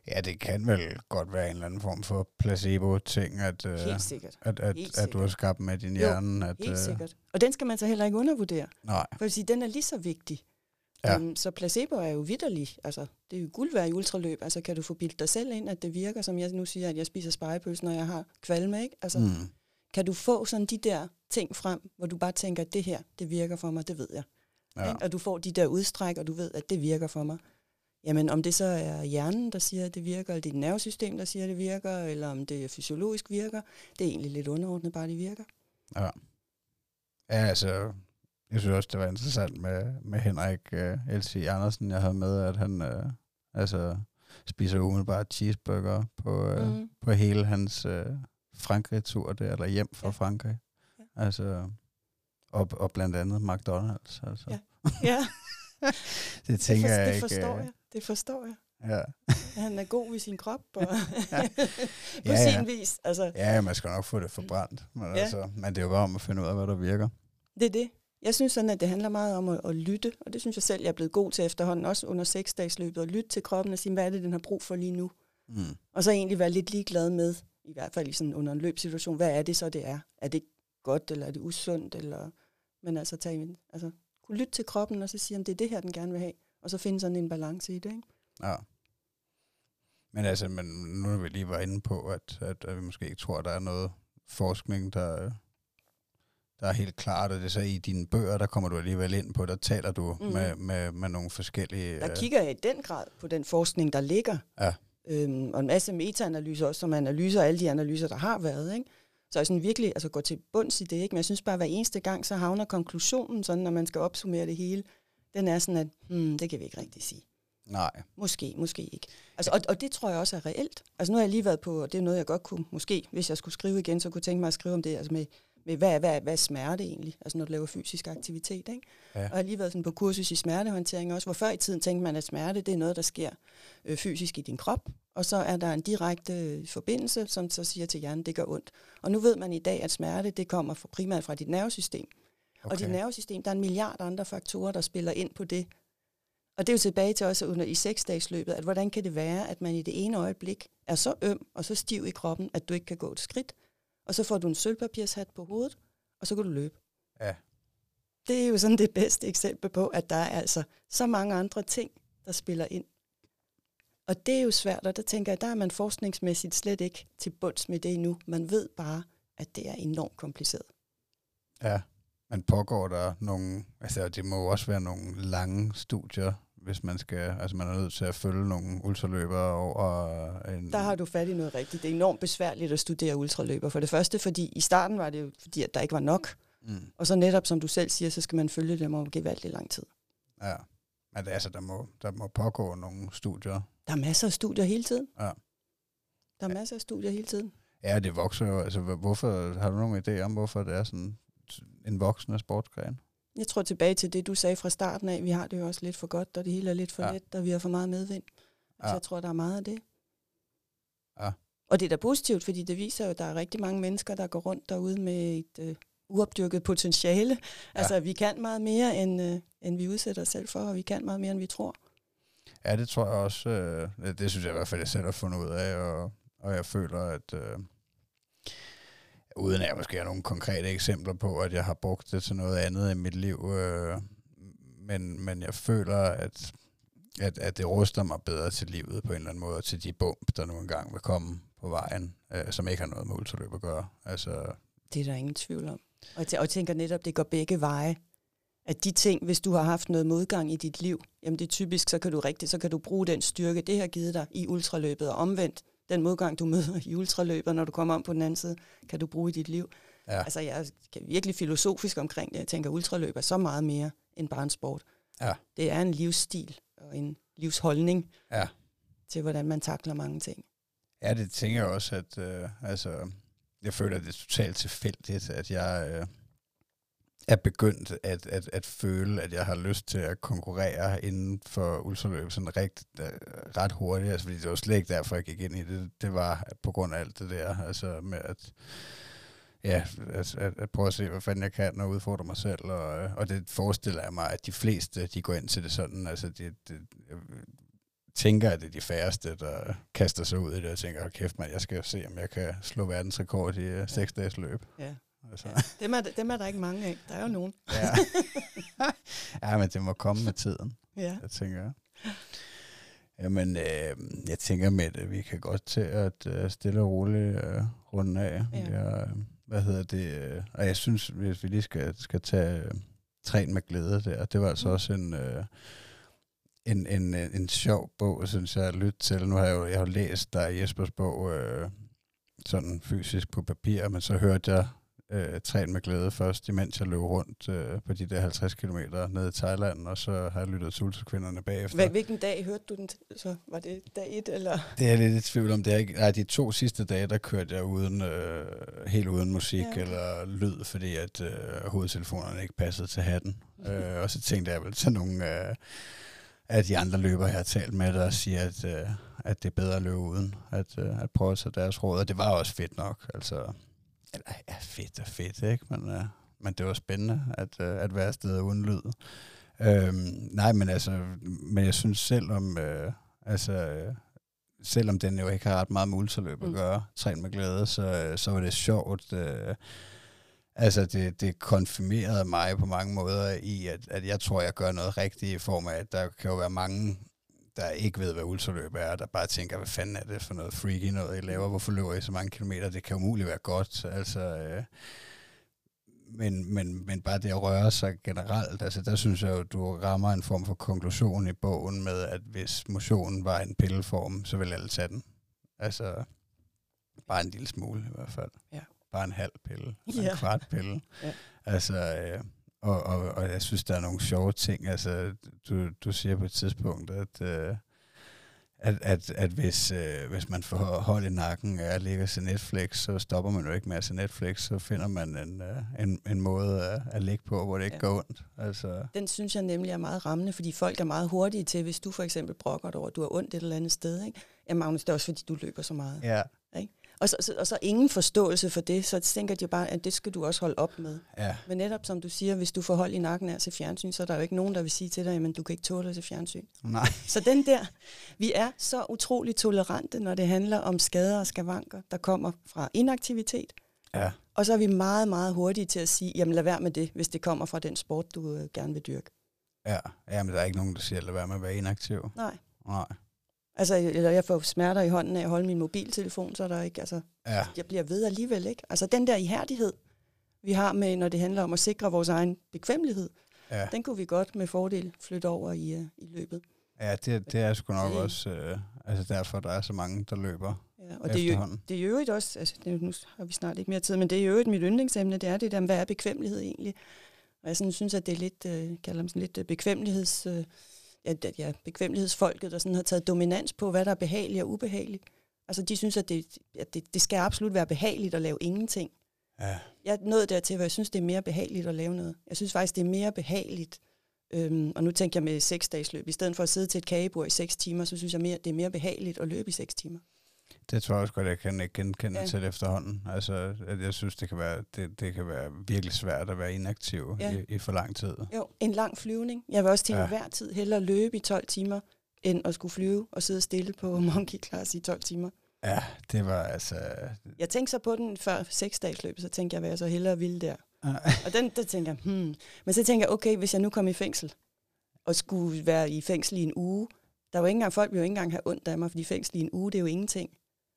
Ja, det kan vel godt være en eller anden form for placebo-ting, at, helt sikkert. at, at, helt at, at du har skabt med din hjerne. Jo, at, helt uh... sikkert. Og den skal man så heller ikke undervurdere. Nej. For at sige, den er lige så vigtig. Ja. Um, så placebo er jo vidderlig. Altså, det er jo guld værd i ultraløb. Altså, kan du få bildt dig selv ind, at det virker, som jeg nu siger, at jeg spiser spejepølse, når jeg har kvalme, ikke? Altså, mm. Kan du få sådan de der ting frem, hvor du bare tænker, at det her, det virker for mig, det ved jeg. Ja. Ikke? Og du får de der udstræk, og du ved, at det virker for mig. Jamen, om det så er hjernen, der siger, at det virker, eller det er nervesystem, der siger, at det virker, eller om det fysiologisk virker, det er egentlig lidt underordnet, bare det virker. Ja. Ja, altså, jeg synes også, det var interessant med, med Henrik uh, øh, L.C. Andersen, jeg havde med, at han uh, altså, spiser umiddelbart cheeseburger på, uh, mm. på hele hans uh, Frankrig-tur der, eller hjem fra ja. Frankrig. Ja. Altså, og, og blandt andet McDonald's. Altså. Ja. ja. det tænker det for, jeg det ikke. Forstår jeg. Det forstår jeg. Ja. Han er god ved sin krop, og ja. på ja, sin vis. Altså. Ja, man skal nok få det forbrændt. Men, ja. altså, men det er jo bare om at finde ud af, hvad der virker. Det er det. Jeg synes sådan, at det handler meget om at, at lytte, og det synes jeg selv, jeg er blevet god til efterhånden, også under seksdagsløbet, at lytte til kroppen og sige, hvad er det, den har brug for lige nu? Mm. Og så egentlig være lidt ligeglad med, i hvert fald i sådan under en løbsituation, hvad er det så, det er? Er det godt, eller er det usundt? Eller, men altså, tage, altså kunne lytte til kroppen, og så sige, at det er det her, den gerne vil have, og så finde sådan en balance i det, ikke? Ja. Men altså, men nu er vi lige var inde på, at, at, at vi måske ikke tror, at der er noget forskning, der, der er helt klart, og det er så i dine bøger, der kommer du alligevel ind på, der taler du mm. med, med, med nogle forskellige... Der kigger jeg i den grad på den forskning, der ligger. Ja. Øhm, og en masse metaanalyser også, som analyser alle de analyser, der har været, ikke? Så jeg sådan virkelig altså, går til bunds i det, ikke? men jeg synes bare, at hver eneste gang, så havner konklusionen, sådan, når man skal opsummere det hele, den er sådan, at hmm, det kan vi ikke rigtig sige. Nej. Måske, måske ikke. Altså, og, og det tror jeg også er reelt. Altså nu har jeg lige været på, og det er noget, jeg godt kunne, måske, hvis jeg skulle skrive igen, så kunne jeg tænke mig at skrive om det, altså med, med hvad, hvad, hvad er smerte egentlig, altså når du laver fysisk aktivitet. Ikke? Ja. Og jeg har lige været sådan på kursus i smertehåndtering også, hvor før i tiden tænkte man, at smerte, det er noget, der sker øh, fysisk i din krop, og så er der en direkte forbindelse, som så siger til hjernen, det gør ondt. Og nu ved man i dag, at smerte, det kommer fra, primært fra dit nervesystem. Okay. Og dit nervesystem, der er en milliard andre faktorer, der spiller ind på det, og det er jo tilbage til også under i seksdagsløbet, at hvordan kan det være, at man i det ene øjeblik er så øm og så stiv i kroppen, at du ikke kan gå et skridt, og så får du en sølvpapirshat på hovedet, og så kan du løbe. Ja. Det er jo sådan det bedste eksempel på, at der er altså så mange andre ting, der spiller ind. Og det er jo svært, og der tænker jeg, der er man forskningsmæssigt slet ikke til bunds med det endnu. Man ved bare, at det er enormt kompliceret. Ja, men pågår der nogle, altså det må jo også være nogle lange studier, hvis man skal, altså man er nødt til at følge nogle ultraløbere over en... Der har du fat i noget rigtigt. Det er enormt besværligt at studere ultraløber. For det første, fordi i starten var det jo, fordi at der ikke var nok. Mm. Og så netop, som du selv siger, så skal man følge dem over gevaldigt lang tid. Ja, men altså, der må, der må pågå nogle studier. Der er masser af studier hele tiden. Ja. Der er masser af studier hele tiden. Ja, det vokser jo. Altså, hvorfor, har du nogen idé om, hvorfor det er sådan en voksende sportsgren? Jeg tror tilbage til det, du sagde fra starten af. Vi har det jo også lidt for godt, og det hele er lidt for ja. let, og vi har for meget medvind. Ja. jeg tror, der er meget af det. Ja. Og det er da positivt, fordi det viser jo, at der er rigtig mange mennesker, der går rundt derude med et øh, uopdyrket potentiale. Ja. Altså, vi kan meget mere, end, øh, end vi udsætter os selv for, og vi kan meget mere, end vi tror. Ja, det tror jeg også. Øh, det, det synes jeg i hvert fald, jeg selv har fundet ud af, og, og jeg føler, at øh, uden at jeg måske har nogle konkrete eksempler på, at jeg har brugt det til noget andet i mit liv, øh, men, men jeg føler, at, at, at det ruster mig bedre til livet på en eller anden måde, og til de bump, der nu engang vil komme på vejen, øh, som ikke har noget med ultraløb at gøre. Altså, det er der ingen tvivl om. Og jeg tænker netop, det går begge veje. At de ting, hvis du har haft noget modgang i dit liv, jamen det er typisk, så kan du rigtigt, så kan du bruge den styrke, det har givet dig i ultraløbet, og omvendt, den modgang, du møder i ultraløbet, når du kommer om på den anden side, kan du bruge i dit liv. Ja. Altså, jeg er virkelig filosofisk omkring det. Jeg tænker, ultraløb er så meget mere end bare en sport. Ja. Det er en livsstil og en livsholdning ja. til, hvordan man takler mange ting. Ja, det tænker jeg også, at øh, altså, jeg føler, at det er totalt tilfældigt, at jeg øh, er begyndt at, at, at føle, at jeg har lyst til at konkurrere inden for ultraløb sådan rigt, øh, ret hurtigt. Altså, fordi det var slet ikke derfor, jeg gik ind i det. Det var på grund af alt det der, altså med at ja, at, at, at prøve at se, hvad fanden jeg kan og udfordre mig selv. Og, øh, og det forestiller jeg mig, at de fleste, de går ind til det sådan. Altså, det, det, jeg tænker, at det er de færreste, der kaster sig ud i det og tænker, kæft mand, jeg skal se, om jeg kan slå verdensrekord i ja. seks dages løb. Ja. Altså. Ja, dem, er, dem er der ikke mange af. Der er jo nogen. ja. ja, men det må komme med tiden. Ja. Jeg tænker. Jamen, øh, jeg tænker med det, vi kan godt til at uh, stille og roligt uh, runde af. Ja. Jeg, hvad hedder det? Uh, og jeg synes, hvis vi lige skal, skal tage uh, træn med glæde der, det var altså mm. også en... Uh, en, en, en sjov bog, synes jeg, at lytte til. Nu har jeg jo, jeg har læst der Jespers bog øh, sådan fysisk på papir, men så hørte jeg øh, træn med glæde først, imens jeg løb rundt øh, på de der 50 km nede i Thailand, og så har jeg lyttet til ultrakvinderne bagefter. Hvilken dag hørte du den så? Var det dag et, eller? Det er lidt i tvivl om. Det er ikke, nej, de to sidste dage, der kørte jeg uden, øh, helt uden musik ja. eller lyd, fordi at øh, hovedtelefonerne ikke passede til hatten. øh, og så tænkte jeg, vel tage nogle... Øh, at de andre løber, jeg har talt med og siger, at, øh, at det er bedre at løbe uden, at, øh, at prøve at tage deres råd. Og det var også fedt nok. Altså, eller, ja, fedt og fedt, ikke? Men, øh, men det var spændende at, øh, at være afsted uden lyd. Øhm, nej, men altså, men jeg synes selv om, øh, altså, øh, selvom den jo ikke har ret meget med ultraløb at mm. gøre, mm. træn med glæde, så, øh, så var det sjovt, øh, Altså, det, det konfirmerede mig på mange måder i, at, at jeg tror, jeg gør noget rigtigt i form af, at der kan jo være mange, der ikke ved, hvad ultraløb er, der bare tænker, hvad fanden er det for noget freaky noget, I laver? Hvorfor løber I så mange kilometer? Det kan umuligt være godt. Altså, øh, men, men, men bare det at røre sig generelt, altså der synes jeg jo, du rammer en form for konklusion i bogen med, at hvis motionen var en pilleform, så ville alle tage den. Altså, bare en lille smule i hvert fald. Ja bare en halv pille, ja. en kvart pille. ja. Altså, øh, og, og, og jeg synes, der er nogle sjove ting. Altså, du, du siger på et tidspunkt, at, øh, at, at, at hvis, øh, hvis man får hold i nakken og se Netflix, så stopper man jo ikke med at se Netflix, så finder man en, øh, en, en måde at, at ligge på, hvor det ikke ja. går ondt. Altså. Den synes jeg nemlig er meget rammende, fordi folk er meget hurtige til, hvis du for eksempel brokker dig over, at du har ondt et eller andet sted. Ikke? Ja, Magnus, det er også fordi, du løber så meget. Ja. Ikke? Og så, og så ingen forståelse for det, så tænker de bare, at det skal du også holde op med. Ja. Men netop som du siger, hvis du får hold i nakken af til fjernsyn, så er der jo ikke nogen, der vil sige til dig, men du kan ikke tåle at se fjernsyn. Nej. Så den der, vi er så utrolig tolerante, når det handler om skader og skavanker, der kommer fra inaktivitet. Ja. Og så er vi meget, meget hurtige til at sige, jamen lad være med det, hvis det kommer fra den sport, du øh, gerne vil dyrke. Ja, ja, men der er ikke nogen, der siger, lad være med at være inaktiv. Nej. Nej. Altså, eller jeg får smerter i hånden af at holde min mobiltelefon, så der ikke, altså, ja. jeg bliver ved alligevel, ikke? Altså, den der ihærdighed, vi har med, når det handler om at sikre vores egen bekvemmelighed, ja. den kunne vi godt med fordel flytte over i, uh, i løbet. Ja, det, det er sgu nok det, også, uh, altså derfor, der er så mange, der løber ja, og det er, jo, det er jo øvrigt også, altså det, nu har vi snart ikke mere tid, men det er jo øvrigt mit yndlingsemne, det er det der, hvad er bekvemmelighed egentlig? Og jeg sådan, synes, at det er lidt, uh, kalder dem sådan lidt bekvemligheds... Uh, at, at ja, bekvemmelighedsfolket, der sådan har taget dominans på, hvad der er behageligt og ubehageligt. Altså, de synes, at det, at det, det skal absolut være behageligt at lave ingenting. Ja. Jeg nået dertil, hvor jeg synes, det er mere behageligt at lave noget. Jeg synes faktisk, det er mere behageligt, øhm, og nu tænker jeg med seks dages løb. I stedet for at sidde til et kagebord i seks timer, så synes jeg, mere, det er mere behageligt at løbe i seks timer. Det tror jeg også godt, jeg kan ikke genkende Ja. til efterhånden. Altså, at jeg synes, det kan være, det, det kan være virkelig svært at være inaktiv Ja. i, i for lang tid. Jo, en lang flyvning. Jeg vil også til Ja. hver tid hellere løbe i 12 timer, end at skulle flyve og sidde stille på monkey class i 12 timer. Ja, det var altså... Jeg tænkte så på den før seks dages løb, så tænkte jeg, hvad jeg så hellere ville der. Og den, der tænker jeg, hmm. Men så tænker jeg, okay, hvis jeg nu kom i fængsel, og skulle være i fængsel i en uge, der var ikke engang, folk ville jo ikke engang have ondt af mig, fordi fængsel i en uge, det er jo ingenting.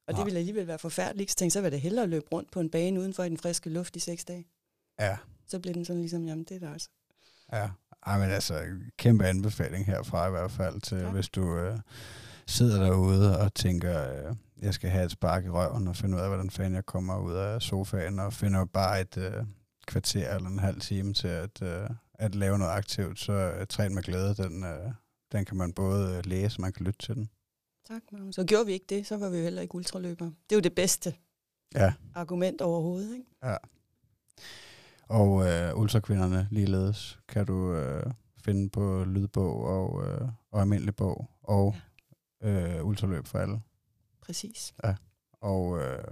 Og det Nej. ville alligevel være forfærdeligt. Så tænkte så vil det hellere løbe rundt på en bane udenfor i den friske luft i seks dage. Ja, Så blev den sådan ligesom, jamen det er der altså. ja. Ej, men altså, kæmpe anbefaling herfra i hvert fald til, Tak. hvis du øh, sidder derude og tænker, øh, jeg skal have et spark i røven og finde ud af, hvordan fanden jeg kommer ud af sofaen og finder bare et øh, kvarter eller en halv time til at, øh, at lave noget aktivt, så øh, træn med glæde, den, øh, den kan man både øh, læse, man kan lytte til den. Tak, Magnus. Så gjorde vi ikke det, så var vi jo heller ikke ultraløbere. Det er jo det bedste Ja, argument overhovedet, ikke? ja. Og øh, ultrakvinderne ligeledes kan du øh, finde på lydbog og, øh, og almindelig bog og øh, ultraløb for alle. Præcis. Og øh,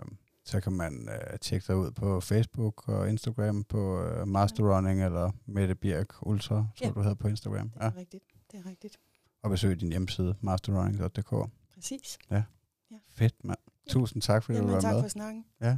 så kan man øh, tjekke dig ud på Facebook og Instagram på øh, Masterrunning eller Mette Birk Ultra, som Ja. du hedder på Instagram. Det Ja. er rigtigt. Det er rigtigt. Og besøg din hjemmeside, masterrunning.dk. Præcis. Fedt, mand. Ja. Tusind tak, fordi du Jamen, var tak med. for snakken. Ja,